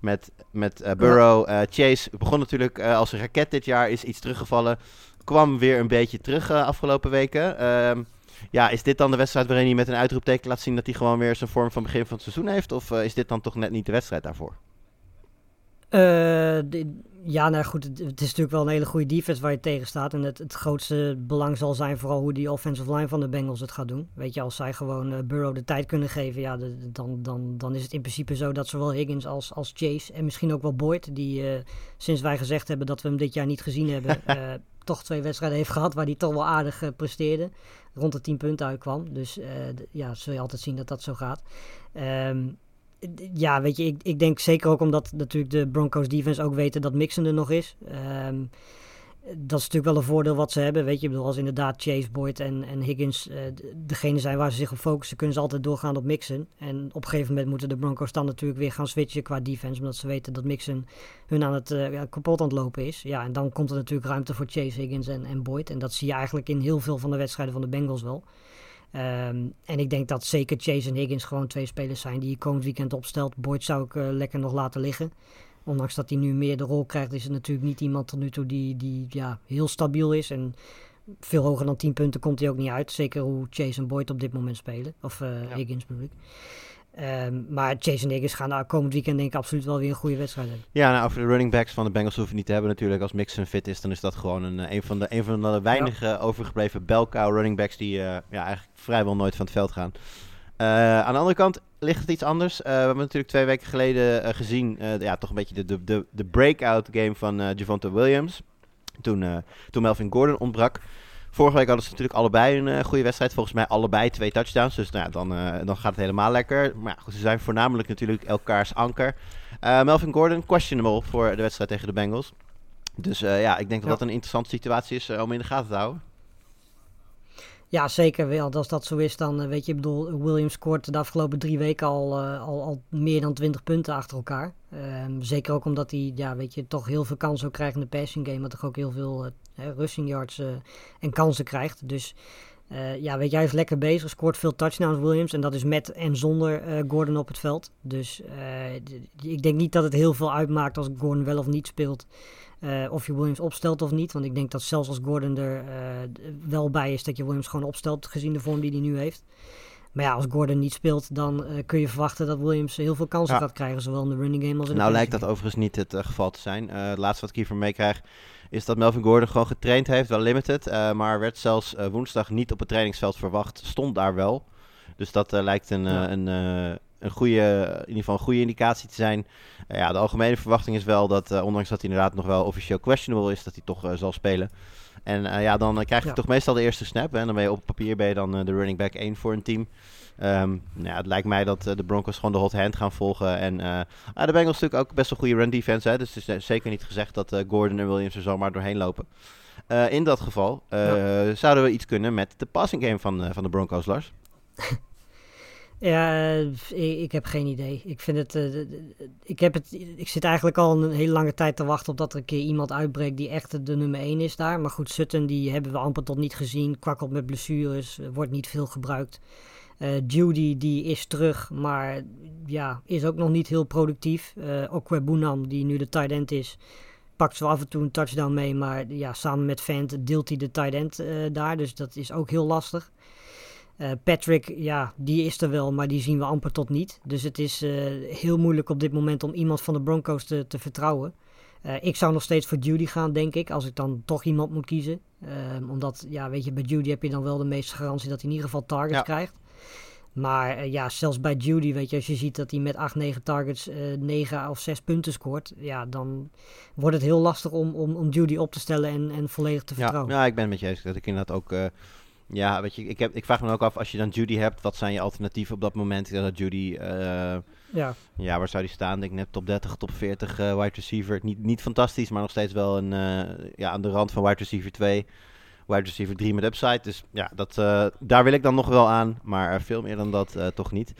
met, met Burrow. Chase begon natuurlijk als een raket dit jaar, is iets teruggevallen. Kwam weer een beetje terug afgelopen weken. Ehm, ja, is dit dan de wedstrijd waarin hij met een uitroepteken laat zien dat hij gewoon weer zijn vorm van begin van het seizoen heeft? Of is dit dan toch net niet de wedstrijd daarvoor? De, Ja, nou goed, het, het is natuurlijk wel een hele goede defense waar je tegen staat. En het, het grootste belang zal zijn vooral hoe die offensive line van de Bengals het gaat doen. Weet je, als zij gewoon eh, Burrow de tijd kunnen geven, ja, de- dan, dan, dan is het in principe zo dat zowel Higgins als, als Chase en misschien ook wel Boyd, die eh, sinds wij gezegd hebben dat we hem dit jaar niet gezien hebben, eh, toch twee wedstrijden heeft gehad waar hij toch wel aardig presteerde. Rond de 10 punten uitkwam. Dus ja, zul je altijd zien dat dat zo gaat. Ehm, d- ja, weet je, ik, ik denk zeker ook omdat natuurlijk de Broncos defense ook weten dat Mixon er nog is. Ehm, dat is natuurlijk wel een voordeel wat ze hebben. Weet je, ik bedoel, als inderdaad Chase, Boyd en, en Higgins d- degene zijn waar ze zich op focussen, kunnen ze altijd doorgaan op Mixon. En op een gegeven moment moeten de Broncos dan natuurlijk weer gaan switchen qua defense, omdat ze weten dat Mixon hun aan het eh, kapot aan het lopen is. Ja, en dan komt er natuurlijk ruimte voor Chase, Higgins en, en Boyd. En dat zie je eigenlijk in heel veel van de wedstrijden van de Bengals wel. Ehm, en ik denk dat zeker Chase en Higgins gewoon twee spelers zijn die je komend weekend opstelt. Boyd zou ik eh, lekker nog laten liggen. Ondanks dat hij nu meer de rol krijgt, is het natuurlijk niet iemand tot nu toe die, die ja, heel stabiel is. En veel hoger dan 10 punten komt hij ook niet uit. Zeker hoe Chase en Boyd op dit moment spelen. Of eh, Higgins bedoel ik. Ehm, maar Chase en Higgins gaan nou, komend weekend denk ik absoluut wel weer een goede wedstrijd hebben. Ja, nou, over de running backs van de Bengals hoeven we niet te hebben natuurlijk. Als Mixon fit is, dan is dat gewoon een, eh, een, van, de, een van de weinige overgebleven belkou running backs die eh, ja, eigenlijk vrijwel nooit van het veld gaan. Eh, aan de andere kant ligt het iets anders. We hebben natuurlijk twee weken geleden gezien, ja, toch een beetje de, de, de, de breakout game van Javonte Williams. Toen, toen Melvin Gordon ontbrak. Vorige week hadden ze natuurlijk allebei een eh, goede wedstrijd. Volgens mij allebei twee touchdowns. Dus nou dan, eh, dan gaat het helemaal lekker. Maar ja, goed, ze zijn voornamelijk natuurlijk elkaars anker. Eh, Melvin Gordon, questionable voor de wedstrijd tegen de Bengals. Dus ja, ik denk dat Ja. dat een interessante situatie is om in de gaten te houden. Ja, zeker wel. Als dat zo is, dan weet je, ik bedoel, Williams scoort de afgelopen drie weken al, al, al meer dan 20 punten achter elkaar. Ehm, zeker ook omdat hij, ja, weet je, toch heel veel kansen krijgt in de passing game. Maar toch ook heel veel hè, rushing yards eh, en kansen krijgt. Dus eh, ja, weet je, hij is lekker bezig. Scoort veel touchdowns, Williams. En dat is met en zonder Gordon op het veld. Dus ik denk niet dat het heel veel uitmaakt als Gordon wel of niet speelt. Of je Williams opstelt of niet. Want ik denk dat zelfs als Gordon er wel bij is, dat je Williams gewoon opstelt, gezien de vorm die hij nu heeft. Maar ja, als Gordon niet speelt, dan eh, kun je verwachten dat Williams heel veel kansen Ja. gaat krijgen. Zowel in de running game als in de Nou lijkt dat overigens niet het eh, geval te zijn. Eh, het laatste wat ik hiervan meekrijg is dat Melvin Gordon gewoon getraind heeft, wel limited. maar werd zelfs woensdag niet op het trainingsveld verwacht. Stond daar wel. Dus dat lijkt een, Ja. een, een goede, in ieder geval een goede indicatie te zijn. Ja, de algemene verwachting is wel dat, ondanks dat hij inderdaad nog wel officieel questionable is, dat hij toch zal spelen. En eh, ja, dan eh, krijg je Ja. toch meestal de eerste snap. Hè? En dan ben je op papier ben je dan eh, de running back 1 voor een team. Ehm, nou ja, het lijkt mij dat de Broncos gewoon de hot hand gaan volgen. En ah, de Bengals natuurlijk ook best wel goede run defense. Hè? Dus het is zeker niet gezegd dat Gordon en Williams er zomaar doorheen lopen. In dat geval zouden we iets kunnen met de passing game van, van de Broncos, Lars. Ja, ik, heb geen idee. Ik vind het, eh, ik heb het, ik zit eigenlijk al een hele lange tijd te wachten op dat er een keer iemand uitbreekt die echt de nummer 1 is daar. Maar goed, Sutton die hebben we amper tot niet gezien, kwakkelt met blessures, eh, wordt niet veel gebruikt. Eh, Judy die is terug, maar ja, is ook nog niet heel productief. Eh Okwebunam, die nu de tight end is, pakt zo af en toe een touchdown mee, maar ja, samen met Fant deelt hij de tight end daar, dus dat is ook heel lastig. Eh, Patrick, ja, die is er wel, maar die zien we amper tot niet. Dus het is eh, heel moeilijk op dit moment om iemand van de Broncos te, te vertrouwen. Eh, ik zou nog steeds voor Judy gaan, denk ik, als ik dan toch iemand moet kiezen. Ehm, omdat, ja, weet je, bij Judy heb je dan wel de meeste garantie dat hij in ieder geval targets Ja. krijgt. Maar ja, zelfs bij Judy, weet je, als je ziet dat hij met 8, 9 targets eh 9 of 6 punten scoort, ja, dan wordt het heel lastig om, om, om Judy op te stellen en, en volledig te vertrouwen. ja, ik ben met je eens. Dat ik inderdaad ook... ja, weet je, ik, heb, ik vraag me ook af, als je dan Judy hebt, wat zijn je alternatieven op dat moment? Ja, dat Judy... eh, Ja, Ja, waar zou die staan? Ik denk net top 30, top 40 eh, wide receiver. Niet, niet fantastisch, maar nog steeds wel een, eh, ja, aan de rand van wide receiver 2. Wide receiver 3 met upside. Dus ja, dat, daar wil ik dan nog wel aan. Maar veel meer dan dat toch niet.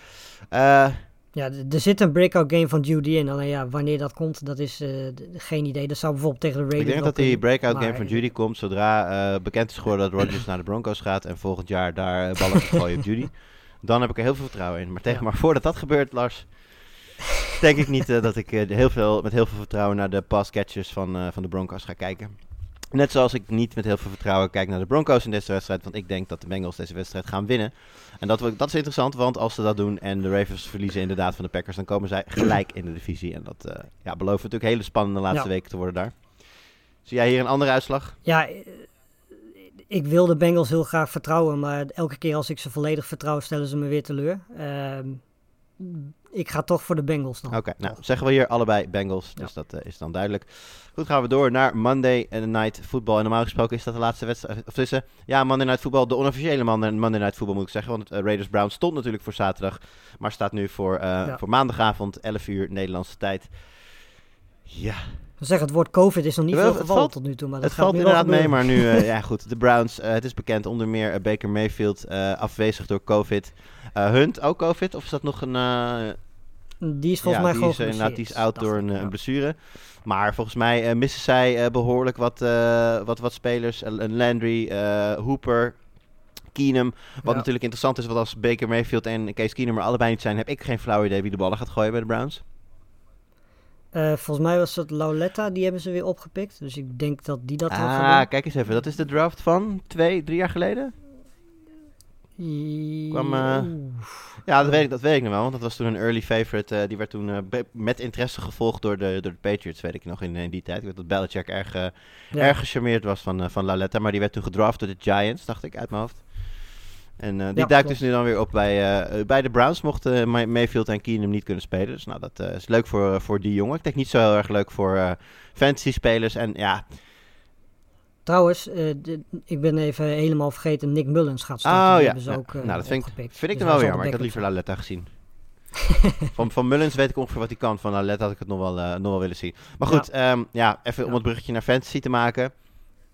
Ja, er zit een breakout game van Judy in. Alleen ja, wanneer dat komt, dat is eh, geen idee. Dat zou bijvoorbeeld tegen de Raiders ik denk dat die breakout game van Judy komt zodra eh, bekend is geworden dat Rodgers naar de Broncos gaat. En volgend jaar daar eh, ballen gooien op Judy. Dan heb ik er heel veel vertrouwen in. Maar, tegen, Ja. maar voordat dat gebeurt, Lars, denk ik niet dat ik heel veel, met heel veel vertrouwen naar de pass catches van, van de Broncos ga kijken. Net zoals ik niet met heel veel vertrouwen kijk naar de Broncos in deze wedstrijd. Want ik denk dat de Bengals deze wedstrijd gaan winnen. En dat, dat is interessant, want als ze dat doen en de Ravens verliezen inderdaad van de Packers, dan komen zij gelijk in de divisie. En dat uh, ja, belooft natuurlijk hele spannende laatste ja. weken te worden daar. Zie jij hier een andere uitslag? Ja, ik wil de Bengals heel graag vertrouwen, maar elke keer als ik ze volledig vertrouw, stellen ze me weer teleur. Uh, ik ga toch voor de Bengals dan. Oké, nou zeggen we hier allebei Bengals, dus dat uh, is dan duidelijk. Goed, gaan we door naar Monday Night Football. En normaal gesproken is dat de laatste wedstrijd, of tussen, ja, Monday Night Football, de onofficiële Monday, Monday Night Football moet ik zeggen. Want uh, Raiders Brown stond natuurlijk voor zaterdag, maar staat nu voor, uh, ja. voor maandagavond, 11 uur Nederlandse tijd. Ja, zeg, het woord COVID is nog niet veel gevallen tot nu toe. Maar dat het valt inderdaad mee, maar nu, uh, ja goed, de Browns, uh, het is bekend, onder meer uh, Baker Mayfield afwezig door COVID. Hunt ook COVID, of is dat nog een... die is volgens ja, mij gewoon die is, inderdaad, die is out door een, ja. blessure. Maar volgens mij missen zij behoorlijk wat, wat, wat spelers. Landry, Hooper, Keenum. Wat ja. natuurlijk interessant is, want als Baker Mayfield en Case Keenum er allebei niet zijn, heb ik geen flauw idee wie de ballen gaat gooien bij de Browns. Uh, volgens mij was dat Lauletta, die hebben ze weer opgepikt. Dus ik denk dat die dat ah, gaan doen. kijk eens even. Dat is de draft van twee, drie jaar geleden? Kwam, uh, ja, dat weet, ik, dat weet ik nog wel. Want dat was toen een early favorite. Uh, die werd toen uh, met interesse gevolgd door de, door de Patriots, weet ik nog in, in die tijd. Ik weet dat Belichick erg, ja. erg gecharmeerd was van, van Lauletta. Maar die werd toen gedraft door de Giants, dacht ik, uit mijn hoofd. En uh, die ja, duikt dus nu dan weer op bij, uh, bij de Browns. Mochten Mayfield en Keenum niet kunnen spelen. Dus nou, dat uh, is leuk voor, voor die jongen. Ik denk niet zo heel erg leuk voor fantasy-spelers. En ja... Trouwens, de, ik ben even helemaal vergeten. Nick Mullins gaat starten. Oh ja, Ze ook, nou, dat vind ik, vind ik dan wel weer jammer. Ik had liever Laletta gezien. van, van Mullins weet ik ongeveer wat hij kan. Van Laletta had ik het nog wel, nog wel willen zien. Maar goed, ja, um, ja even om het bruggetje naar fantasy te maken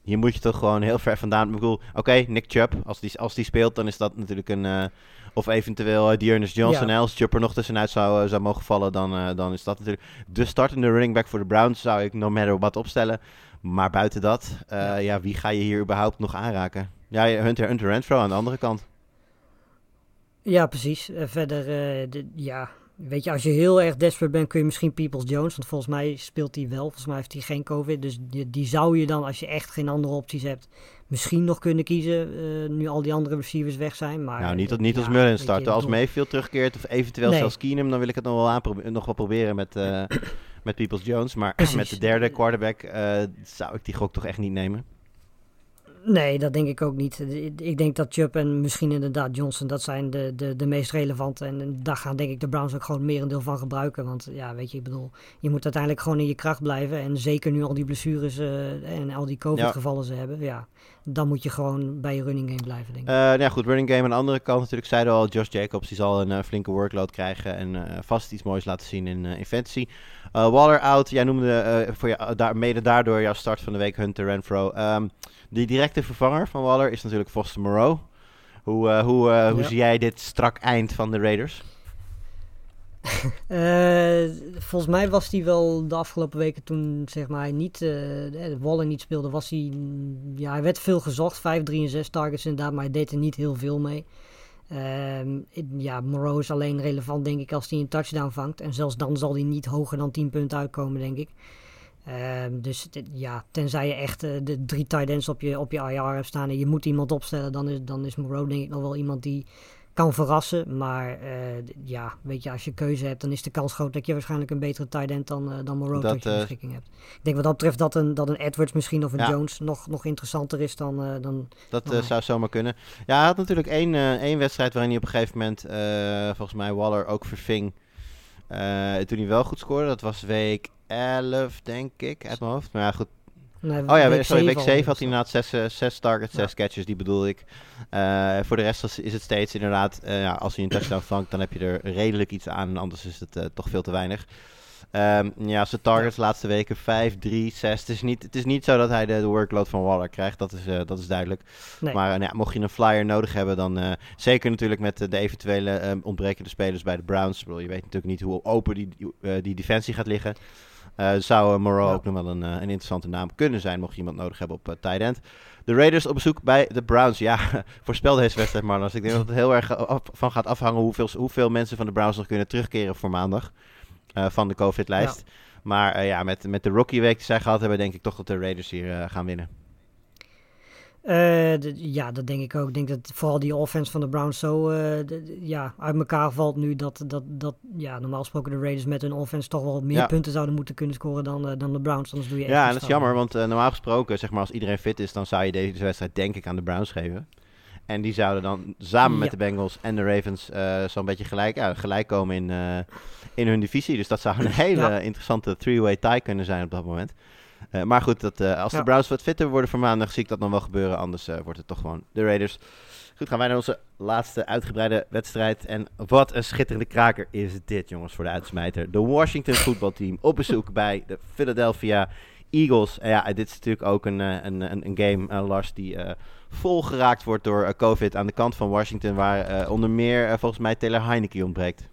hier moet je toch gewoon heel ver vandaan. Ik bedoel, oké, okay, Nick Chubb, als die, als die speelt, dan is dat natuurlijk een. Uh, of eventueel uh, Dearness Johnson, ja. als Chubb er nog tussenuit zou, uh, zou mogen vallen, dan, dan is dat natuurlijk de startende running back voor de Browns. Zou ik no matter what opstellen. Maar buiten dat, ja. ja. wie ga je hier überhaupt nog aanraken? Ja, Hunter, Hunter Renfro aan de andere kant. Ja, precies. verder, de, ja, Weet je, als je heel erg desperate bent, kun je misschien Peoples Jones. Want volgens mij speelt hij wel. Volgens mij heeft hij geen COVID. Dus die, die zou je dan, als je echt geen andere opties hebt, misschien nog kunnen kiezen. Uh, nu al die andere receivers weg zijn. Maar, nou, niet, niet als Mullen starten. Als Mayfield terugkeert of eventueel nee. zelfs Keenum, dan wil ik het nog wel, nog wel proberen met, uh, met Peoples Jones. Maar Precies. met de derde quarterback uh, zou ik die gok toch echt niet nemen. Nee, dat denk ik ook niet. Ik denk dat Chubb en misschien inderdaad Johnson, dat zijn de, de, de meest relevante. En daar gaan denk ik de Browns ook gewoon merendeel van gebruiken. Want ja, weet je, ik bedoel, je moet uiteindelijk gewoon in je kracht blijven. En zeker nu al die blessures uh, en al die COVID-gevallen ze hebben, ja, dan moet je gewoon bij je running game blijven, denk ik. Uh, nou ja, goed, running game aan de andere kant natuurlijk, zeiden al, Josh Jacobs, die zal een uh, flinke workload krijgen en vast iets moois laten zien in, in fantasy. Waller out, jij noemde voor je, daar, mede daardoor jouw start van de week Hunter Renfro. Um, die directe vervanger van Waller is natuurlijk Foster Moreau. Hoe, uh, hoe, uh, hoe ja. zie jij dit strak eind van de Raiders? uh, volgens mij was hij wel de afgelopen weken toen zeg maar, hij niet, de Waller niet speelde, was hij, ja, hij werd veel gezocht. 5, 3 en 6 targets inderdaad, maar hij deed er niet heel veel mee. Uh, ja, Moreau is alleen relevant denk ik als hij een touchdown vangt. En zelfs dan zal hij niet hoger dan 10 punten uitkomen denk ik. Um, dus ja, tenzij je echt uh, de drie tight ends op je, op je IR hebt staan en je moet iemand opstellen, dan is, dan is Moreau denk ik nog wel iemand die kan verrassen. Maar uh, ja, weet je, als je keuze hebt, dan is de kans groot dat je waarschijnlijk een betere tight end dan, uh, dan Moreau tot je beschikking hebt. Ik denk wat dat betreft dat een, dat een Edwards misschien of een ja. Jones nog, nog interessanter is dan... dan dat dan zou zomaar kunnen. Ja, hij had natuurlijk één, één wedstrijd waarin hij op een gegeven moment, volgens mij Waller ook verving. Toen hij wel goed scoorde, dat was week 11, denk ik, uit mijn hoofd. Maar ja, goed. Nee, oh ja, week sorry, week 7 had hij inderdaad 6, uh, 6 targets, 6 ja. catches, die bedoel ik. Uh, voor de rest is het steeds inderdaad, uh, ja, als hij een touchdown vangt, dan heb je er redelijk iets aan. Anders is het uh, toch veel te weinig. Um, ja, zijn targets ja. laatste weken 5, 3, 6. Het is niet, het is niet zo dat hij de, de workload van Waller krijgt, dat is, dat is duidelijk. Nee. Maar ja, mocht je een flyer nodig hebben, dan zeker natuurlijk met de eventuele um, ontbrekende spelers bij de Browns. Bedoel, je weet natuurlijk niet hoe open die, die defensie gaat liggen. Uh, zou uh, Moreau ja. ook nog wel een, uh, een interessante naam kunnen zijn, mocht je iemand nodig hebben op tight end. De Raiders op bezoek bij de Browns. Ja, voorspel deze wedstrijd, Marlon. Ik denk dat het heel erg af, van gaat afhangen hoeveel, hoeveel mensen van de Browns nog kunnen terugkeren voor maandag. Van de COVID-lijst. Ja. Maar ja, met, met de rookie week die zij gehad hebben, denk ik toch dat de Raiders hier gaan winnen. Uh, ja, dat denk ik ook. Ik denk dat vooral die offense van de Browns zo uh, ja, uit elkaar valt nu. Dat, dat, dat ja, normaal gesproken de Raiders met hun offense toch wel meer ja. punten zouden moeten kunnen scoren dan, uh, dan de Browns. Anders doe je ja, en dat is jammer, want normaal gesproken, zeg maar, als iedereen fit is, dan zou je deze wedstrijd denk ik aan de Browns geven. En die zouden dan samen ja. met de Bengals en de Ravens zo'n beetje gelijk, gelijk komen in, in hun divisie. Dus dat zou een hele ja. interessante three-way tie kunnen zijn op dat moment. Uh, maar goed, dat, als ja. de Browns wat fitter worden voor maandag, zie ik dat nog wel gebeuren. Anders wordt het toch gewoon de Raiders. Goed, gaan wij naar onze laatste uitgebreide wedstrijd. En wat een schitterende kraker is dit, jongens, voor de uitsmijter. De Washington voetbalteam op bezoek bij de Philadelphia Eagles. En ja, dit is natuurlijk ook een, een, een, een game, Lars, die vol geraakt wordt door COVID aan de kant van Washington. Waar onder meer volgens mij Taylor Heineke ontbreekt.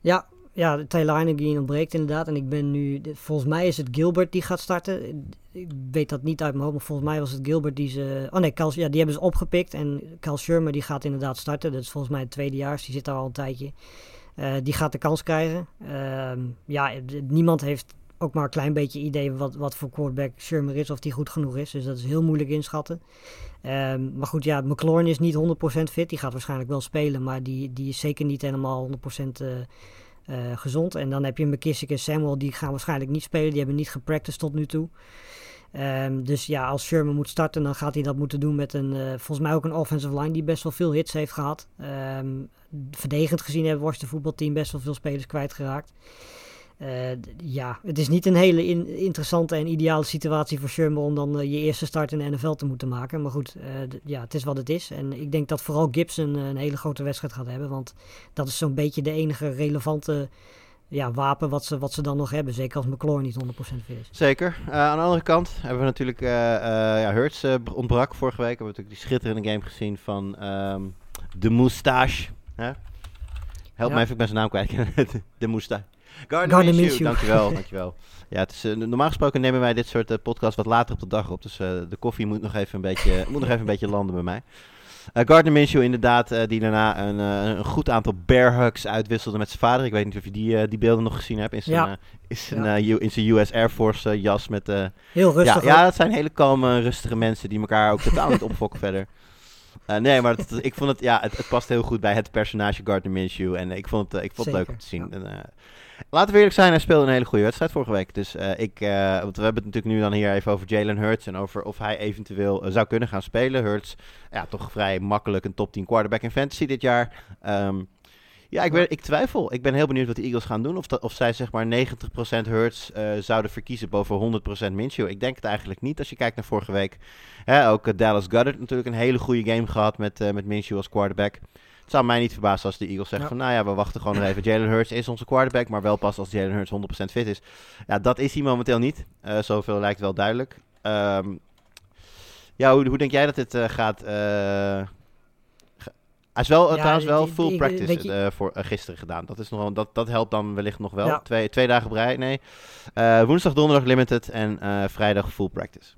Ja, ja, Taylor Heineken ontbreekt inderdaad. En ik ben nu, volgens mij is het Gilbert die gaat starten. Ik weet dat niet uit mijn hoofd, maar volgens mij was het Gilbert die ze... Oh nee, Cal, ja, die hebben ze opgepikt. En Cal Shermer die gaat inderdaad starten. Dat is volgens mij het tweedejaars, die zit daar al een tijdje. Die gaat de kans krijgen. Uh, ja, niemand heeft ook maar een klein beetje idee wat, wat voor quarterback Shermer is, of die goed genoeg is. Dus dat is heel moeilijk inschatten. Um, maar goed, ja, McLaurin is niet 100% fit. Die gaat waarschijnlijk wel spelen, maar die, die is zeker niet helemaal 100% uh, uh, gezond. En dan heb je McKissick en Samuel, die gaan waarschijnlijk niet spelen. Die hebben niet gepracticed tot nu toe. Um, dus ja, als Sherman moet starten, dan gaat hij dat moeten doen met een, uh, volgens mij ook een offensive line die best wel veel hits heeft gehad. Um, verdedigend gezien hebben Washington voetbalteam best wel veel spelers kwijtgeraakt. Uh, ja, het is niet een hele in, interessante en ideale situatie voor Sherman om dan uh, je eerste start in de NFL te moeten maken. Maar goed, uh, ja, het is wat het is. En ik denk dat vooral Gibson een hele grote wedstrijd gaat hebben. Want dat is zo'n beetje de enige relevante ja, wapen wat ze, wat ze dan nog hebben. Zeker als McLaurin niet 100% fit is. Zeker. aan de andere kant hebben we natuurlijk ja, Hurts ontbrak vorige week. Hebben we natuurlijk die schitterende game gezien van um, de Moustache. Help ja. mij even, ik ben zijn naam kwijt. de Moustache. Gardner, Gardner Minshew, dankjewel, dankjewel. Ja, het is, uh, normaal gesproken nemen wij dit soort uh, podcasts wat later op de dag op. Dus uh, de koffie moet nog even een beetje, moet nog even een beetje landen bij mij. Gardner Minshew inderdaad, die daarna een, een, goed aantal bear hugs uitwisselde met zijn vader. Ik weet niet of je die, die beelden nog gezien hebt. In zijn, ja. in zijn, ja. in zijn US Air Force jas met... Heel rustig. Ja, ja, dat zijn hele kalme, rustige mensen die elkaar ook totaal niet opfokken verder. Uh, nee, maar ik vond het, ja, het, het, past heel goed bij het personage Gardner Minshew. En ik vond het, ik vond het leuk om te zien. Ja. En, uh, laten we eerlijk zijn, hij speelde een hele goede wedstrijd vorige week. Dus uh, ik, want we hebben het natuurlijk nu dan hier even over Jalen Hurts. En over of hij eventueel zou kunnen gaan spelen. Hurts, ja, toch vrij makkelijk een top 10 quarterback in fantasy dit jaar. Um, ja, ik, ben, ik, twijfel. Ik ben heel benieuwd wat de Eagles gaan doen. Of, dat, of zij zeg maar 90% Hurts uh, zouden verkiezen boven 100% Minshew. Ik denk het eigenlijk niet als je kijkt naar vorige week. Hè, ook uh, Dallas Goddard natuurlijk een hele goede game gehad met, uh, met Minshew als quarterback. Het zou mij niet verbazen als de Eagles zeggen ja. van... nou ja, we wachten gewoon nog even. Jalen Hurts is onze quarterback, maar wel pas als Jalen Hurts 100% fit is. Ja, dat is hij momenteel niet. zoveel lijkt wel duidelijk. Um, ja, hoe, hoe denk jij dat dit gaat hij is wel, ja, trouwens wel die, full die, practice je... uh, voor uh, gisteren gedaan. Dat, is nog wel, dat, dat helpt dan wellicht nog wel. Ja. Twee, twee dagen brei, nee. Uh, woensdag, donderdag limited en vrijdag full practice.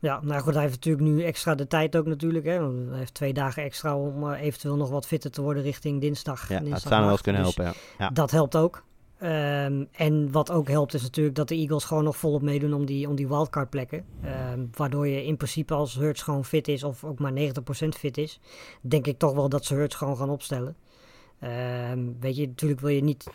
Ja, nou goed, hij heeft natuurlijk nu extra de tijd ook natuurlijk. Hè, hij heeft twee dagen extra om eventueel nog wat fitter te worden richting dinsdag. Ja, dinsdag dat zou wel eens kunnen dus helpen, ja. ja. Dat helpt ook. Um, en wat ook helpt is natuurlijk dat de Eagles gewoon nog volop meedoen om die, om die wildcard plekken. Um, waardoor je in principe als Hurts gewoon fit is of ook maar 90% fit is, denk ik toch wel dat ze Hurts gewoon gaan opstellen. Um, weet je, natuurlijk wil je niet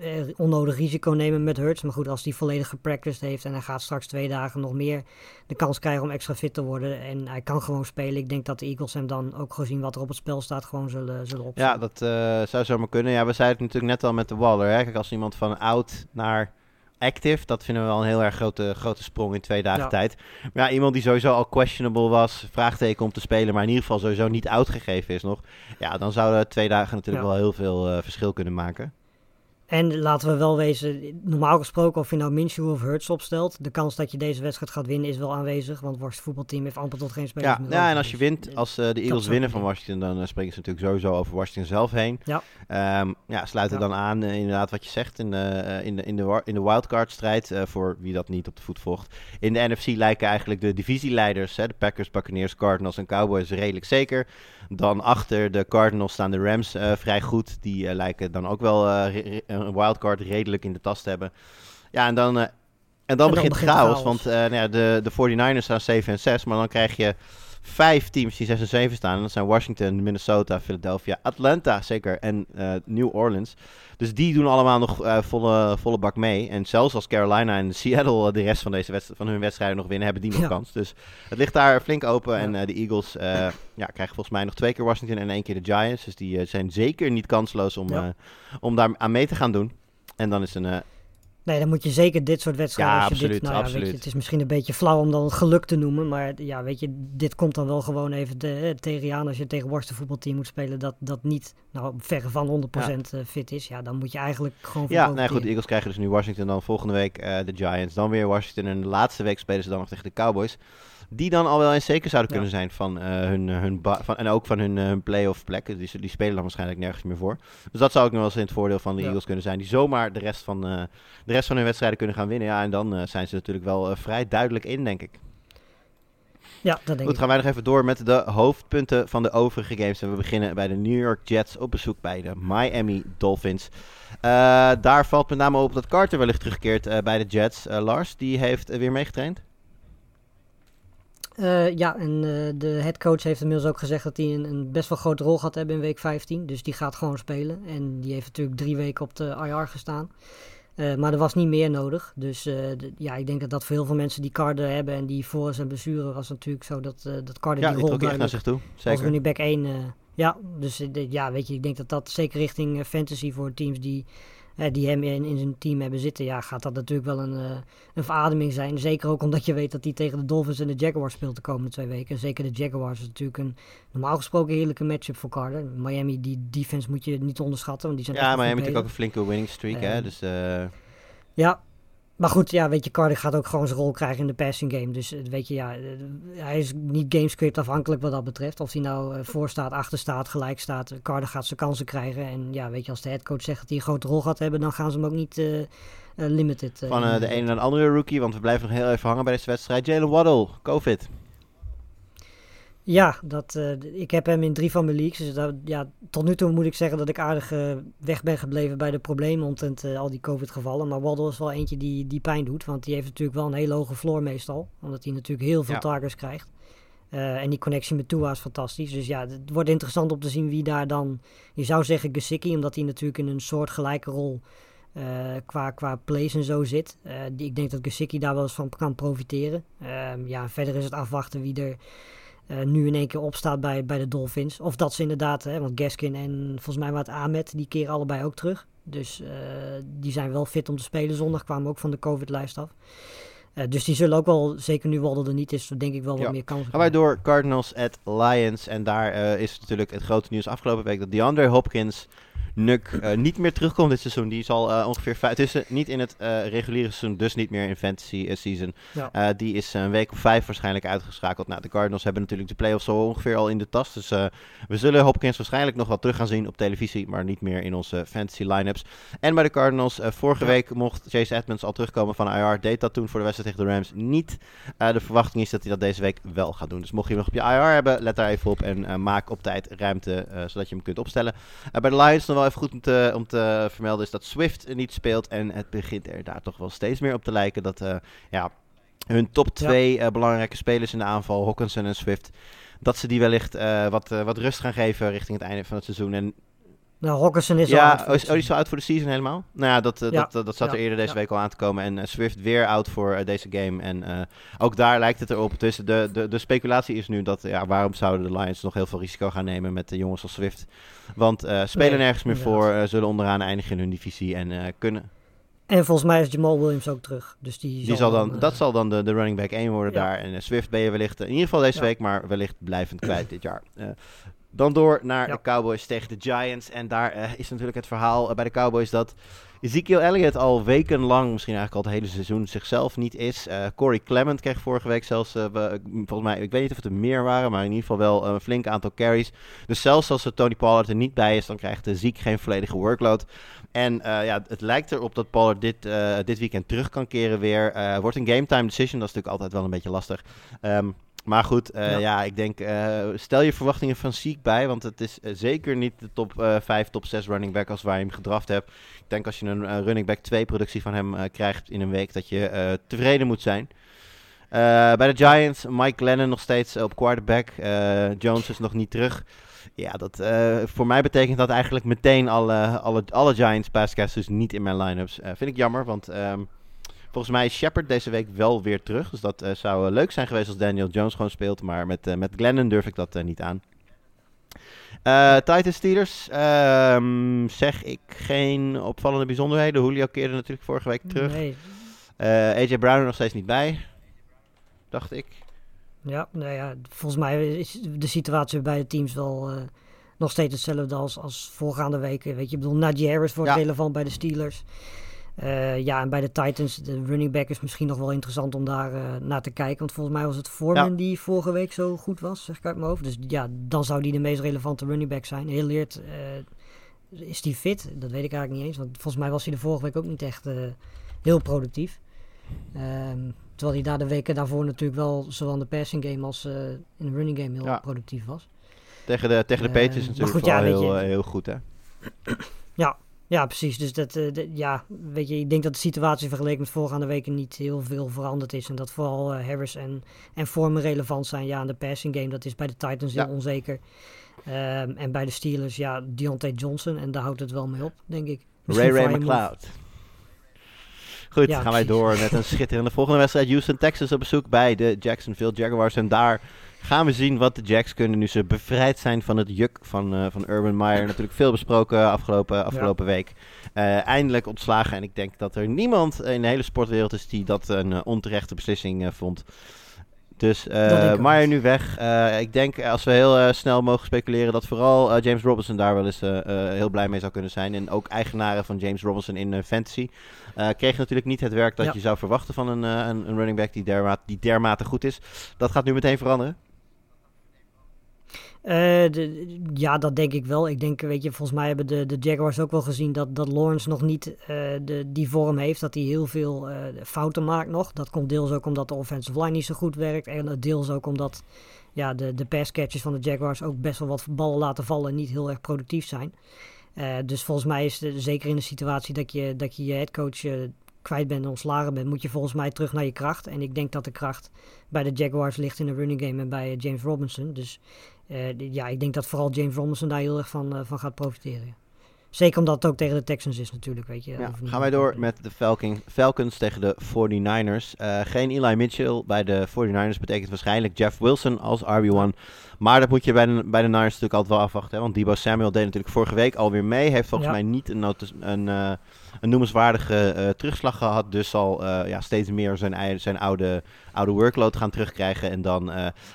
eh, onnodig risico nemen met Hurts. Maar goed, als hij volledig gepracticed heeft en hij gaat straks twee dagen nog meer de kans krijgen om extra fit te worden. En hij kan gewoon spelen. Ik denk dat de Eagles hem dan ook gezien wat er op het spel staat gewoon zullen, zullen opzetten. Ja, dat uh, zou zomaar kunnen. Ja, we zeiden het natuurlijk net al met de Waller. Hè? Kijk, als iemand van oud naar active. Dat vinden we wel een heel erg grote, grote sprong in twee dagen ja. tijd. Maar ja, iemand die sowieso al questionable was, vraagteken om te spelen, maar in ieder geval sowieso niet uitgegeven is nog. Ja, dan zouden twee dagen natuurlijk ja. wel heel veel uh, verschil kunnen maken. En laten we wel wezen, normaal gesproken of je nou Minshew of Hurts opstelt, de kans dat je deze wedstrijd gaat winnen is wel aanwezig, want het voetbalteam heeft amper tot geen spelers ja, Ja, en als je wint, als uh, de Eagles winnen van Washington, dan uh, spreken ze natuurlijk sowieso over Washington zelf heen. Ja. Um, ja, sluiten ja. dan aan, uh, inderdaad wat je zegt, in de, in de, in de, in de wildcard strijd, voor wie dat niet op de voet volgt. In de NFC lijken eigenlijk de divisieleiders, hè, de Packers, Buccaneers, Cardinals en Cowboys redelijk zeker. Dan achter de Cardinals staan de Rams vrij goed, die lijken dan ook wel een wildcard redelijk in de tas te hebben. Ja, en dan En dan En dan begint begint chaos, chaos. want eh, nou ja, de, de 49ers staan 7 en 6, maar dan krijg je vijf teams die 6 en 7 staan. En dat zijn Washington, Minnesota, Philadelphia, Atlanta zeker en eh, New Orleans. Dus die doen allemaal nog eh, volle, volle bak mee. En zelfs als Carolina en Seattle eh, de rest van, deze wedst- van hun wedstrijden nog winnen, hebben die nog Ja. kans. Dus het ligt daar flink open. Ja. En de Eagles ja, krijgen volgens mij nog twee keer Washington en één keer de Giants. Dus die zijn zeker niet kansloos om, om daar aan mee te gaan doen. En dan is een, Nee, dan moet je zeker dit soort wedstrijden. Ja, als je absoluut, dit, nou ja, Weet je, het is misschien een beetje flauw om dan geluk te noemen. Maar ja, weet je, dit komt dan wel gewoon even de, tegen je aan. Als je tegen een worstenvoetbalteam moet spelen dat, dat niet nou, verre van 100% eh, fit is. Ja, dan moet je eigenlijk gewoon Ja, ja, goed, de Eagles krijgen dus nu Washington, dan volgende week eh, de Giants, dan weer Washington en de laatste week spelen ze dan nog tegen de Cowboys. Die dan al wel eens zeker zouden Ja. kunnen zijn van eh, hun, eh, hun van, en ook van hun, eh, hun playoff plek. Die, die spelen dan waarschijnlijk nergens meer voor. Dus dat zou ook nog wel eens in het voordeel van de Ja. Eagles kunnen zijn. Die zomaar de rest van, de rest van hun wedstrijden kunnen gaan winnen. Ja, en dan zijn ze natuurlijk wel vrij duidelijk in, denk ik. Ja, dat denk Goed, ik. gaan wij nog even door met de hoofdpunten van de overige games. En we beginnen bij de New York Jets op bezoek bij de Miami Dolphins. Daar valt met name op dat Carter wellicht terugkeert bij de Jets. Lars, die heeft weer meegetraind. Eh, ja, en eh, de headcoach heeft inmiddels ook gezegd dat hij een, een best wel grote rol gaat hebben in week 15. Dus die gaat gewoon spelen. En die heeft natuurlijk drie weken op de IR gestaan. Eh, maar er was niet meer nodig. Dus de- ja, ik denk dat dat voor heel veel mensen die Carter hebben en die voor zijn blessure was natuurlijk zo dat, dat Carter Ja, die rol echt naar zich toe. als Zeker. running back 1. eh, ja, dus ja, weet je, ik denk dat dat zeker richting fantasy voor teams die, die hem in, in zijn team hebben zitten, ja, gaat dat natuurlijk wel een, eh, een verademing zijn. Zeker ook omdat je weet dat hij tegen de Dolphins en de Jaguars speelt de komende twee weken. En zeker de Jaguars is natuurlijk een normaal gesproken heerlijke matchup voor Carter. Miami, die defense moet je niet onderschatten, want die zijn Ja, goed heeft natuurlijk ook een flinke winning streak. hè? Eh, Dus eh, Ja, maar goed, ja, weet je, Carter gaat ook gewoon zijn rol krijgen in de passing game. Dus eh, weet je, ja, eh, hij is niet gamescript afhankelijk wat dat betreft. Of hij nou eh, voor staat, achter staat, gelijk staat. Carter gaat zijn kansen krijgen. En ja, weet je, als de headcoach zegt dat hij een grote rol gaat hebben, dan gaan ze hem ook niet limited. van de ene naar de andere rookie. Want we blijven nog heel even hangen bij deze wedstrijd. Jalen Waddle, COVID. Ja, dat, eh, ik heb hem in drie van mijn leagues. Dus dat, ja, tot nu toe moet ik zeggen dat ik aardig eh, weg ben gebleven bij de problemen omtrent eh, al die COVID-gevallen. Maar Waddle is wel eentje die, die pijn doet. Want die heeft natuurlijk wel een hele hoge floor meestal. Omdat hij natuurlijk heel veel Ja. targets krijgt. En die connectie met Tua is fantastisch. Dus ja, het wordt interessant om te zien wie daar dan... Je zou zeggen Gesicki, omdat hij natuurlijk in een soort gelijke rol... qua, qua plays en zo zit. Die, ik denk dat Gesicki daar wel eens van kan profiteren. Ehm, ja, verder is het afwachten wie er eh, nu in één keer opstaat bij, bij de Dolphins. Of dat ze inderdaad, hè, want Gaskin en volgens mij wat Ahmed, die keren allebei ook terug. Dus eh, die zijn wel fit om te spelen zondag, kwamen ook van de COVID-lijst af. Eh, dus die zullen ook wel, zeker nu Waddle er niet is, denk ik wel wat Ja. meer kansen Gaan wij door Cardinals at Lions. En daar is natuurlijk het grote nieuws afgelopen week dat DeAndre Hopkins Nuk eh, niet meer terugkomt dit seizoen. Die zal eh, ongeveer vijf. Het is eh, niet in het reguliere seizoen, dus niet meer in fantasy season. Ja. Die is een week of vijf waarschijnlijk uitgeschakeld. Nou, de Cardinals hebben natuurlijk de playoffs zo ongeveer al in de tas. Dus we zullen Hopkins waarschijnlijk nog wel terug gaan zien op televisie, maar niet meer in onze fantasy lineups. En bij de Cardinals, vorige Ja. week mocht Chase Edmonds al terugkomen van IR. Deed dat toen voor de wedstrijd tegen de Rams niet. De verwachting is dat hij dat deze week wel gaat doen. Dus mocht je hem nog op je IR hebben, let daar even op en maak op tijd ruimte zodat je hem kunt opstellen. Bij de Lions nog wel even goed om te, om te vermelden is dat Swift niet speelt. En het begint er daar toch wel steeds meer op te lijken dat eh, ja, hun top twee eh, belangrijke spelers in de aanval, Hawkinson en Swift, dat ze die wellicht eh, wat, wat rust gaan geven richting het einde van het seizoen. En Nou, Hawkinson is al ja, voor oh, is, oh, is al uit voor de season helemaal? Nou ja, dat, eh, Ja. dat, dat, zat er Ja. eerder deze week al aan te komen. En eh, Swift weer out voor eh, deze game. En ook daar lijkt het erop. Dus de, de, de speculatie is nu dat, ja, waarom zouden de Lions nog heel veel risico gaan nemen met de jongens als Swift? Want spelen Nee, nergens meer voor, zullen onderaan eindigen in hun divisie en kunnen. En volgens mij is Jamal Williams ook terug. Dus die, Die zal dan, dat zal dan de, de running back 1 worden daar. En Swift ben je wellicht, in ieder geval deze week, maar wellicht blijvend kwijt dit jaar. Dan door naar Ja. de Cowboys tegen de Giants. En daar eh, is natuurlijk het verhaal eh, bij de Cowboys dat Ezekiel Elliott al wekenlang, misschien eigenlijk al het hele seizoen, zichzelf niet is. Eh, Corey Clement kreeg vorige week zelfs, we- volgens mij, ik weet niet of het er meer waren, maar in ieder geval wel een flink aantal carries. Dus zelfs als er Tony Pollard er niet bij is, dan krijgt de ziek geen volledige workload. En ja, het lijkt erop dat Pollard dit, dit weekend terug kan keren weer. Wordt een game time decision, dat is natuurlijk altijd wel een beetje lastig. Ehm, Maar goed, eh, Ja. ja. ik denk, eh, stel je verwachtingen van Ziek bij, want het is eh, zeker niet de top eh 5, top 6 running back als waar je hem gedraft hebt. Ik denk als je een running back 2 productie van hem krijgt in een week, dat je tevreden moet zijn. Bij de Giants, Mike Lennon nog steeds op quarterback. Jones is nog niet terug. Ja, dat, voor mij betekent dat eigenlijk meteen alle, alle, alle Giants passcasters niet in mijn lineups. Vind ik jammer, want ehm, volgens mij is Shepard deze week wel weer terug. Dus dat eh, zou eh, leuk zijn geweest als Daniel Jones gewoon speelt. Maar met, eh, met Glennon durf ik dat niet aan. Titans Steelers, ehm, zeg ik geen opvallende bijzonderheden. Julio keerde natuurlijk vorige week terug. Nee. AJ Brown er nog steeds niet bij, dacht ik. Ja, nou ja, volgens mij is de situatie bij de teams wel nog steeds hetzelfde als, als voorgaande weken. Weet je, ik bedoel, Najee Harris wordt Ja. relevant bij de Steelers. Eh, ja, en bij de Titans, de running back is misschien nog wel interessant om daar eh, naar te kijken. Want volgens mij was het Foreman Ja. die vorige week zo goed was, zeg ik uit mijn hoofd. Dus ja, dan zou die de meest relevante running back zijn. Heel leert, eh, is die fit? Dat weet ik eigenlijk niet eens. Want volgens mij was hij de vorige week ook niet echt heel productief. Ehm, terwijl hij daar de weken daarvoor natuurlijk wel zowel in de passing game als in de running game heel Ja. productief was. Tegen de, tegen de Patriots natuurlijk goed, ja, wel heel, heel goed, hè? Ja, precies. Dus dat, eh, ja, weet je, ik denk dat de situatie vergeleken met voorgaande weken niet heel veel veranderd is. En dat vooral eh, Harris en, en Foreman relevant zijn. Ja, in de passing game, dat is bij de Titans heel Ja. onzeker. Ehm, en bij de Steelers, ja, Deontay Johnson. En daar houdt het wel mee op, denk ik. Misschien Ray Ray. McLeod. Goed, Ja, gaan wij precies. door met een schitterende volgende wedstrijd. Houston, Texas op bezoek bij de Jacksonville Jaguars. En daar gaan we zien wat de Jacks kunnen nu ze bevrijd zijn van het juk van, eh, van Urban Meyer. Natuurlijk veel besproken afgelopen, afgelopen week. Eh, eindelijk ontslagen. En ik denk dat er niemand in de hele sportwereld is die dat een eh, onterechte beslissing vond. Dus Meyer nu weg. Ik denk als we heel snel mogen speculeren dat vooral James Robinson daar wel eens heel blij mee zou kunnen zijn. En ook eigenaren van James Robinson in fantasy. Kreeg natuurlijk niet het werk dat Ja. je zou verwachten van een, een, running back die, derma die dermate goed is. Dat gaat nu meteen veranderen. Eh, ja, dat denk ik wel. Ik denk, weet je, volgens mij hebben de, de Jaguars ook wel gezien dat, dat Lawrence nog niet eh, de, die vorm heeft. Dat hij heel veel eh, fouten maakt nog. Dat komt deels ook omdat de offensive line niet zo goed werkt. En deels ook omdat ja, de, de passcatchers van de Jaguars ook best wel wat ballen laten vallen en niet heel erg productief zijn. Dus volgens mij is zeker in de situatie dat je dat je, je headcoach kwijt bent en ontslagen bent, moet je volgens mij terug naar je kracht. En ik denk dat de kracht bij de Jaguars ligt in de running game en bij James Robinson. Dus ja, ik denk dat vooral James Robinson daar heel erg van, eh, van gaat profiteren. Zeker omdat het ook tegen de Texans is natuurlijk, weet je. Ja, gaan wij door met de Falcon, Falcons tegen de 49ers. Eh, geen Eli Mitchell bij de 49ers betekent waarschijnlijk Jeff Wilson als RB1. Maar dat moet je bij de, bij de Niners natuurlijk altijd wel afwachten. Hè? Want Debo Samuel deed natuurlijk vorige week alweer mee. Heeft volgens Ja. mij niet een, een, eh, een noemenswaardige eh, terugslag gehad. Dus zal eh, ja, steeds meer zijn, zijn oude, oude workload gaan terugkrijgen. En dan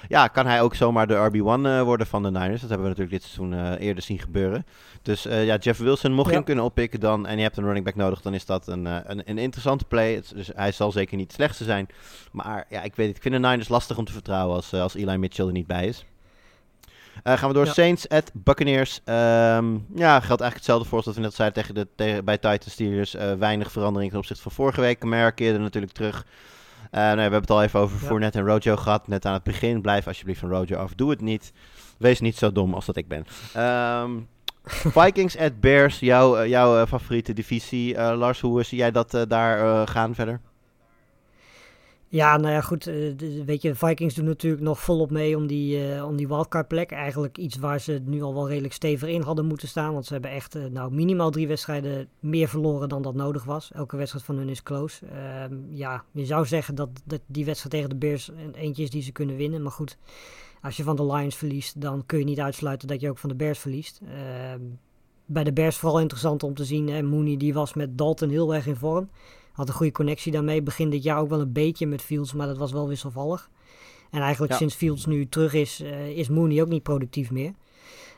ja, kan hij ook zomaar de RB1 eh, worden van de Niners. Dat hebben we natuurlijk dit seizoen eerder zien gebeuren. Dus ja, Jeff Wilson, mocht je hem kunnen oppikken dan, en je hebt een running back nodig, dan is dat een, een, een interessante play. Dus hij zal zeker niet het slechtste zijn. Maar ja, ik weet het. Ik vind de Niners lastig om te vertrouwen als, als Eli Mitchell er niet bij is. Eh, gaan we door Ja. Saints at Buccaneers. Ehm, ja, geldt eigenlijk hetzelfde voor als dat we net zeiden tegen de, tegen, bij Titans Steelers. Eh, weinig verandering ten opzichte van vorige week. Kamara keerde natuurlijk terug. Eh, nou we hebben het al even over Ja. Fournette en Rojo gehad. Net aan het begin. Blijf alsjeblieft van Rojo af. Doe het niet. Wees niet zo dom als dat ik ben. Ehm, Vikings at Bears. Jouw, jouw favoriete divisie. Lars, hoe zie jij dat eh, daar gaan verder? Ja, nou ja, goed. eh, weet je, Vikings doen natuurlijk nog volop mee om die, eh, om die wildcard plek. Eigenlijk iets waar ze nu al wel redelijk stevig in hadden moeten staan. Want ze hebben echt eh, nou, minimaal drie wedstrijden meer verloren dan dat nodig was. Elke wedstrijd van hun is close. Ehm, ja, je zou zeggen dat, dat die wedstrijd tegen de Bears een eentje is die ze kunnen winnen. Maar goed, als je van de Lions verliest, dan kun je niet uitsluiten dat je ook van de Bears verliest. Ehm, bij de Bears vooral interessant om te zien. Hè, Mooney die was met Dalton heel erg in vorm. Had een goede connectie daarmee. Begin dit jaar ook wel een beetje met Fields, maar dat was wel wisselvallig. En eigenlijk Ja. sinds Fields nu terug is, eh, is Mooney ook niet productief meer.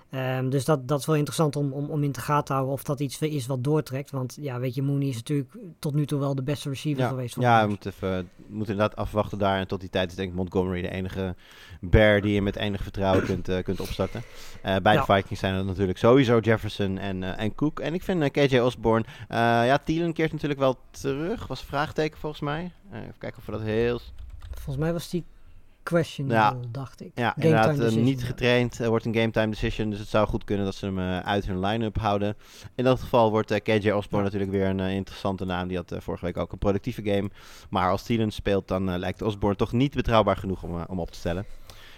Ehm, dus dat, dat is wel interessant om, om, om in te gaten te houden of dat iets is wat doortrekt. Want ja, weet je, Mooney is natuurlijk tot nu toe wel de beste receiver Ja, geweest. ja we moeten, even, inderdaad afwachten daar. En tot die tijd is denk ik Montgomery de enige bear die je met enig vertrouwen kunt, eh, kunt opstarten. Eh, bij Ja. de Vikings zijn dat natuurlijk sowieso Jefferson en, eh, en Cook. En ik vind KJ Osborne... ja, Thielen keert natuurlijk wel terug. Was een vraagteken volgens mij. Even kijken of we dat heel... Volgens mij was die questionable, dacht ik. Ja, Game inderdaad, time eh, niet ja. getraind. wordt een game time decision. Dus het zou goed kunnen dat ze hem eh, uit hun line-up houden. In dat geval wordt eh, KJ Osborne natuurlijk weer een interessante naam. Die had vorige week ook een productieve game. Maar als Thielen speelt, dan lijkt Osborne toch niet betrouwbaar genoeg om, om op te stellen.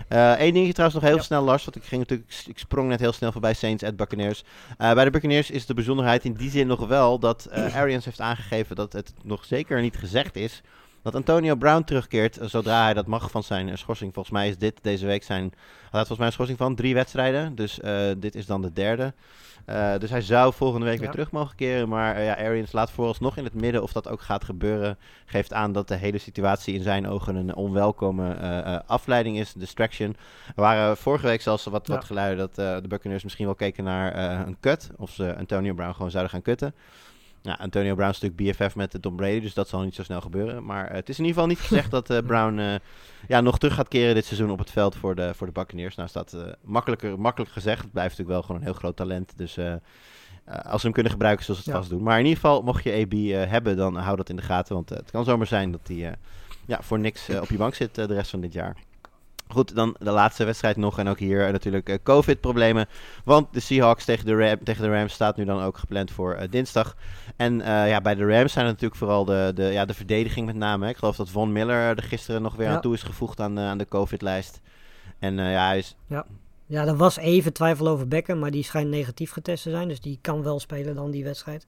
Eén dingetje trouwens nog heel Ja. snel, Lars. Want ik, ging natuurlijk, ik sprong net heel snel voorbij Saints at Buccaneers. Bij de Buccaneers is de bijzonderheid in die zin nog wel dat Arians heeft aangegeven dat het nog zeker niet gezegd is dat Antonio Brown terugkeert eh, zodra hij dat mag van zijn eh, schorsing. Volgens mij is dit deze week zijn, hij had volgens mij een schorsing van drie wedstrijden. Dus eh, dit is dan de derde. Dus hij zou volgende week weer terug mogen keren. Maar ja, Arians laat vooralsnog in het midden of dat ook gaat gebeuren. Geeft aan dat de hele situatie in zijn ogen een onwelkome afleiding is, distraction. Er waren vorige week zelfs wat, wat geluiden dat de Buccaneers misschien wel keken naar een cut. Of ze Antonio Brown gewoon zouden gaan kutten. Ja, Antonio Brown is natuurlijk BFF met de Tom Brady, dus dat zal niet zo snel gebeuren. Maar eh, het is in ieder geval niet gezegd dat eh, Brown eh, ja, nog terug gaat keren dit seizoen op het veld voor de, voor de Buccaneers. Nou is dat eh, makkelijker, makkelijk gezegd. Het blijft natuurlijk wel gewoon een heel groot talent. Dus als ze hem kunnen gebruiken, zullen ze het Ja. vast doen. Maar in ieder geval, mocht je AB hebben, dan hou dat in de gaten. Want het kan zomaar zijn dat hij ja, voor niks op je bank zit de rest van dit jaar. Goed, dan de laatste wedstrijd nog. En ook hier natuurlijk COVID-problemen. Want de Seahawks tegen de, Ram- tegen de Rams staat nu dan ook gepland voor dinsdag. En eh, ja, bij de Rams zijn het natuurlijk vooral de, de, ja, de verdediging met name. hè. Ik geloof dat Von Miller er gisteren nog weer Ja. aan toe is gevoegd aan, aan de COVID-lijst. En eh, ja, hij is... Ja, er was even twijfel over Beckham, maar die schijnt negatief getest te zijn. Dus die kan wel spelen dan die wedstrijd.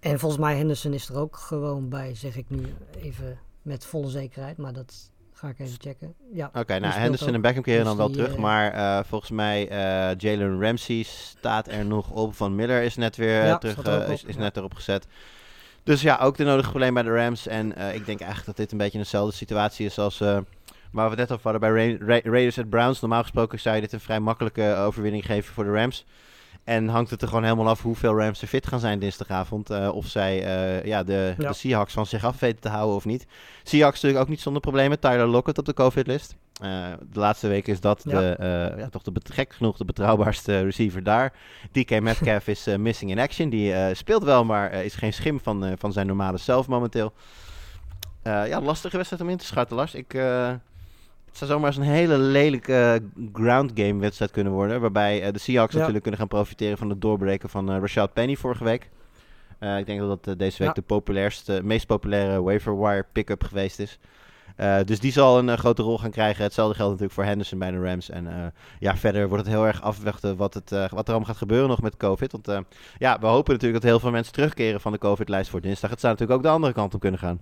En volgens mij Henderson is er ook gewoon bij, zeg ik nu even met volle zekerheid. Maar dat ga ik even checken. Ja, Oké, nou Henderson ook. en Beckham keren Dus dan wel die, terug. eh, Maar eh, volgens mij eh, Jalen Ramsey staat er nog op. Van Miller is net weer Ja, terug, is, op, is ja. net erop gezet. Dus ja, ook de nodige probleem bij de Rams. En ik denk eigenlijk dat dit een beetje dezelfde situatie is als... waar we net over hadden bij Ra- Ra- Raiders at Browns. Normaal gesproken zou je dit een vrij makkelijke overwinning geven voor de Rams. En hangt het er gewoon helemaal af hoeveel Rams er fit gaan zijn dinsdagavond. eh, of zij eh, ja, de, Ja. de Seahawks van zich af weten te houden of niet. Seahawks natuurlijk ook niet zonder problemen. Tyler Lockett op de COVID-list. Eh, de laatste week is dat Ja. de, ja, toch de gek genoeg de betrouwbaarste receiver daar. DK Metcalf is missing in action. Die speelt wel, maar is geen schim van, van zijn normale zelf momenteel. Ja, lastige wedstrijd om in te schatten, Lars. Ik, het zou zomaar eens een hele lelijke ground game wedstrijd kunnen worden. Waarbij eh, de Seahawks Ja. natuurlijk kunnen gaan profiteren van het doorbreken van eh, Rashad Penny vorige week. Eh, ik denk dat dat eh, deze week Ja. de populairste, meest populaire waiver wire pick-up geweest is. Eh, dus die zal een eh, grote rol gaan krijgen. Hetzelfde geldt natuurlijk voor Henderson bij de Rams. En eh, ja, verder wordt het heel erg afwachten wat, het, eh, wat er allemaal gaat gebeuren nog met COVID. Want eh, ja, we hopen natuurlijk dat heel veel mensen terugkeren van de COVID-lijst voor dinsdag. Het zou natuurlijk ook de andere kant op kunnen gaan.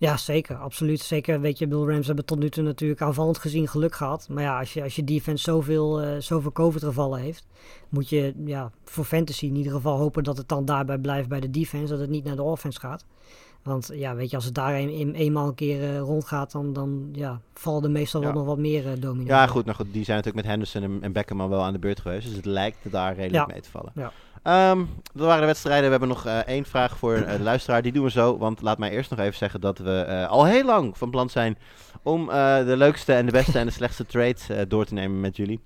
Ja, zeker. Absoluut. Zeker, weet je, Bill Rams hebben tot nu toe natuurlijk aanvallend gezien geluk gehad. Maar ja, als je, als je defense zoveel, eh zoveel COVID-gevallen heeft, moet je ja, voor fantasy in ieder geval hopen dat het dan daarbij blijft bij de defense, dat het niet naar de offense gaat. Want ja, weet je, als het daar een, een- eenmaal een keer eh, rondgaat, dan, dan ja, vallen er meestal Ja. wel nog wat meer uh. Ja, goed, nou goed, die zijn natuurlijk met Henderson en, en Beckham al wel aan de beurt geweest. Dus het lijkt daar redelijk Ja. mee te vallen. Ja. Ehm, dat waren de wedstrijden. We hebben nog eh, één vraag voor eh, de luisteraar. Die doen we zo. Want laat mij eerst nog even zeggen dat we eh, al heel lang van plan zijn om de leukste en de beste en de slechtste trades eh, door te nemen met jullie.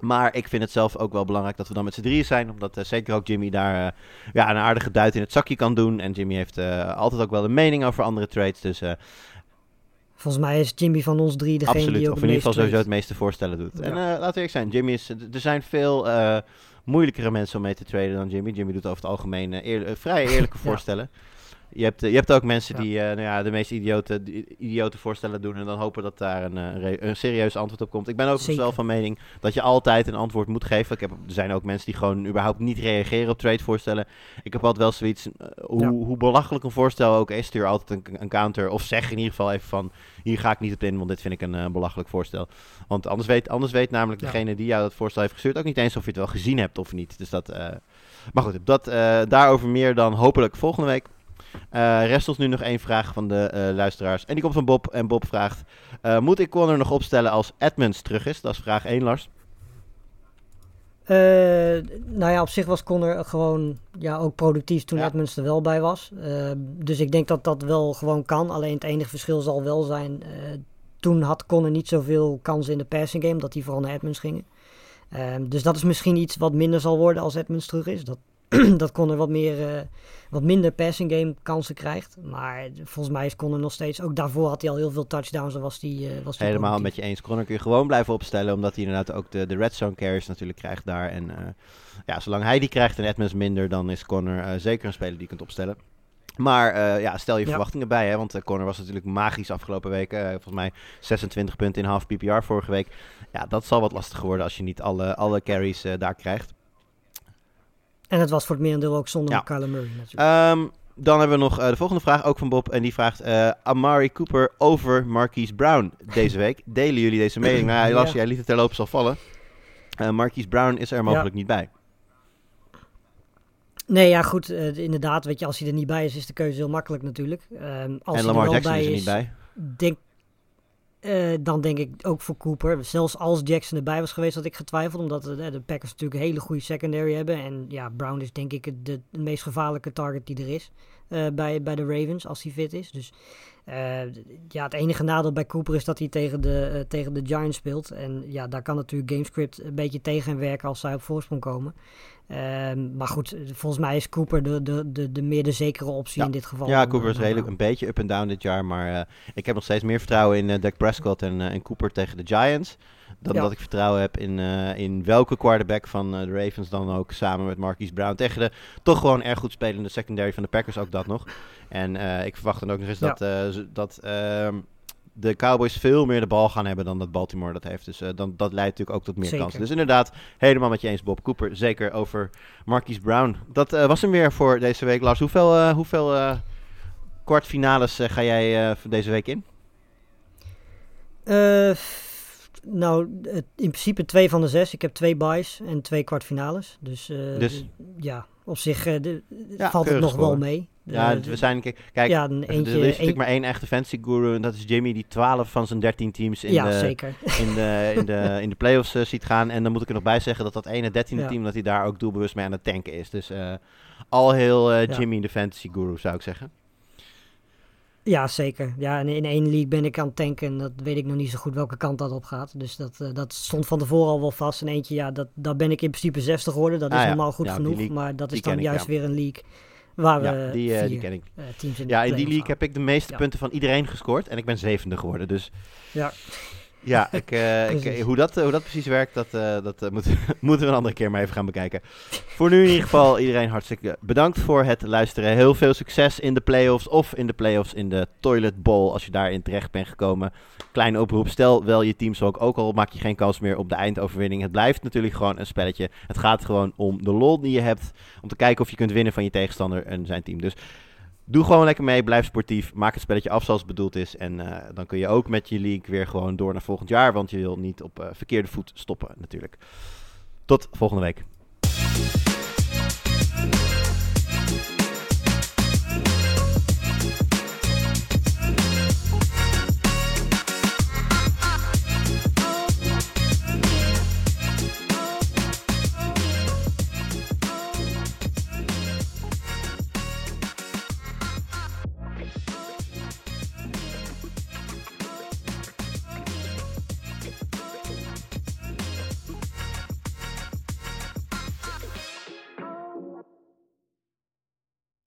Maar ik vind het zelf ook wel belangrijk dat we dan met z'n drieën zijn. Omdat zeker ook Jimmy daar ja, een aardige duit in het zakje kan doen. En Jimmy heeft altijd ook wel een mening over andere trades. Dus Volgens mij is Jimmy van ons drie degene Absoluut, die ook of in ieder geval sowieso het trade. meeste voorstellen doet. En Ja. laten we eerlijk zijn, Jimmy is, er zijn veel moeilijkere mensen om mee te traden dan Jimmy. Jimmy doet over het algemeen eh, eer- eh, vrij eerlijke Ja. Je hebt, eh, je hebt ook mensen Ja. die eh, nou ja, de meest idiote, voorstellen doen en dan hopen dat daar een, eh, een serieus antwoord op komt. Ik ben ook wel van mening dat je altijd een antwoord moet geven. Ik heb, er zijn ook mensen die gewoon überhaupt niet reageren op trade-voorstellen. Ik heb altijd wel zoiets, hoe, Ja. hoe belachelijk een voorstel ook is, stuur altijd een, een counter of zeg in ieder geval even van, hier ga ik niet op in, want dit vind ik een belachelijk voorstel. Want anders weet, anders weet namelijk degene die jou dat voorstel heeft gestuurd ook niet eens of je het wel gezien hebt of niet. Dus dat, maar goed, dat, daarover meer dan hopelijk volgende week. Eh, rest ons nu nog één vraag van de eh, luisteraars. En die komt van Bob. En Bob vraagt: eh, Moet ik Connor nog opstellen als Edmonds terug is? Dat is vraag 1, Lars. Nou ja, op zich was Connor gewoon ja, ook productief toen Ja. Edmonds er wel bij was. Dus ik denk dat dat wel gewoon kan. Alleen het enige verschil zal wel zijn. toen had Connor niet zoveel kansen in de passing game, dat hij vooral naar Edmonds gingen. Ehm, dus dat is misschien iets wat minder zal worden als Edmonds terug is. Dat, dat Connor wat, meer, uh, wat minder passing game kansen krijgt. Maar volgens mij is Connor nog steeds... Ook daarvoor had hij al heel veel touchdowns. Dan was die, uh, was die Helemaal met je eens. Connor kun je gewoon blijven opstellen. Omdat hij inderdaad ook de, de red zone carries natuurlijk krijgt daar. En uh, ja, zolang hij die krijgt en Edmonds minder... dan is Connor zeker een speler die je kunt opstellen. Maar uh, ja, stel je ja. verwachtingen bij, hè, want uh, Corner was natuurlijk magisch afgelopen week. Uh, volgens mij 26 punten in half PPR vorige week. Ja, dat zal wat lastiger worden als je niet alle, alle carries daar krijgt. En het was voor het merendeel ook zonder ja. Kyler Murray natuurlijk. Um, dan hebben we nog de volgende vraag, ook van Bob. En die vraagt Amari Cooper over Marquise Brown deze week. Delen jullie deze mening? nou, helaas, ja. jij liet het terloops al vallen. Marquise Brown is er mogelijk niet bij. Nee, ja, goed. Uh, inderdaad, weet je, als hij er niet bij is, is de keuze heel makkelijk natuurlijk. Um, als en Lamar hij er Jackson bij is er niet bij. Denk, uh, dan denk ik ook voor Cooper. Zelfs als Jackson erbij was geweest, had ik getwijfeld. Omdat uh, de Packers natuurlijk een hele goede secondary hebben. En ja, Brown is denk ik de, de meest gevaarlijke target die er is. bij, bij de Ravens, als hij fit is. Dus ja, het enige nadeel bij Cooper is dat hij tegen de, tegen de Giants speelt. En ja, daar kan natuurlijk GameScript een beetje tegen werken als zij op voorsprong komen. Um, maar goed, volgens mij is Cooper de, de, de, de meer de zekere optie ja. in dit geval. Ja, Cooper is redelijk een beetje up en down dit jaar. Maar ik heb nog steeds meer vertrouwen in Dak Prescott en, en Cooper tegen de Giants. Dan ja. dat ik vertrouwen heb in, in welke quarterback van de Ravens dan ook samen met Marquise Brown. Tegen de toch gewoon erg goed spelende secondary van de Packers ook dat nog. En ik verwacht dan ook nog eens ja. dat, dat ehm, de Cowboys veel meer de bal gaan hebben dan dat Baltimore dat heeft. Dus dan, dat leidt natuurlijk ook tot meer zeker. kansen. Dus inderdaad, helemaal met je eens Bob Cooper. Zeker over Marquise Brown. Dat was hem weer voor deze week. Lars, hoeveel, hoeveel kwartfinales ga jij deze week in? Nou, in principe twee van de zes. Ik heb twee buys en twee kwartfinales. Dus, dus? ja, op zich de, ja, valt het nog score. wel mee. Ja, we zijn, kijk, ja, een eentje, er is natuurlijk een... maar één echte fantasy guru en dat is Jimmy die 12 van zijn 13 teams in, ja, de, zeker. in, de, in, de, in de playoffs uh, ziet gaan. En dan moet ik er nog bij zeggen dat dat ene 13e Ja. team, dat hij daar ook doelbewust mee aan het tanken is. Dus uh, al heel uh, Ja. Jimmy de fantasy guru zou ik zeggen. Ja, zeker. Ja, en in één league ben ik aan het tanken en dat weet ik nog niet zo goed welke kant dat op gaat. Dus dat, eh, dat stond van tevoren al wel vast. En eentje, ja, dat, daar ben ik in principe 60 geworden. Dat is Ah, ja. normaal goed Ja, genoeg. league, maar dat is dan ik, juist weer een league waar we ja, die, eh, vier die ken ik. eh, teams in Ja, in die league heb ik de meeste punten van iedereen gescoord. En ik ben zevende geworden. Dus Ja. Ja, ik, eh, ik, Precies. hoe, dat, hoe dat precies werkt, dat, eh, dat eh, moeten moeten we een andere keer maar even gaan bekijken. Voor nu in ieder geval iedereen hartstikke bedankt voor het luisteren. Heel veel succes in de playoffs of in de playoffs in de Toilet Bowl als je daarin terecht bent gekomen. Kleine oproep, stel wel je teams ook, ook al maak je geen kans meer op de eindoverwinning. Het blijft natuurlijk gewoon een spelletje. Het gaat gewoon om de lol die je hebt, om te kijken of je kunt winnen van je tegenstander en zijn team. Dus Doe gewoon lekker mee, blijf sportief, maak het spelletje af zoals het bedoeld is. En eh, dan kun je ook met je league weer gewoon door naar volgend jaar, want je wil niet op eh, verkeerde voet stoppen natuurlijk. Tot volgende week.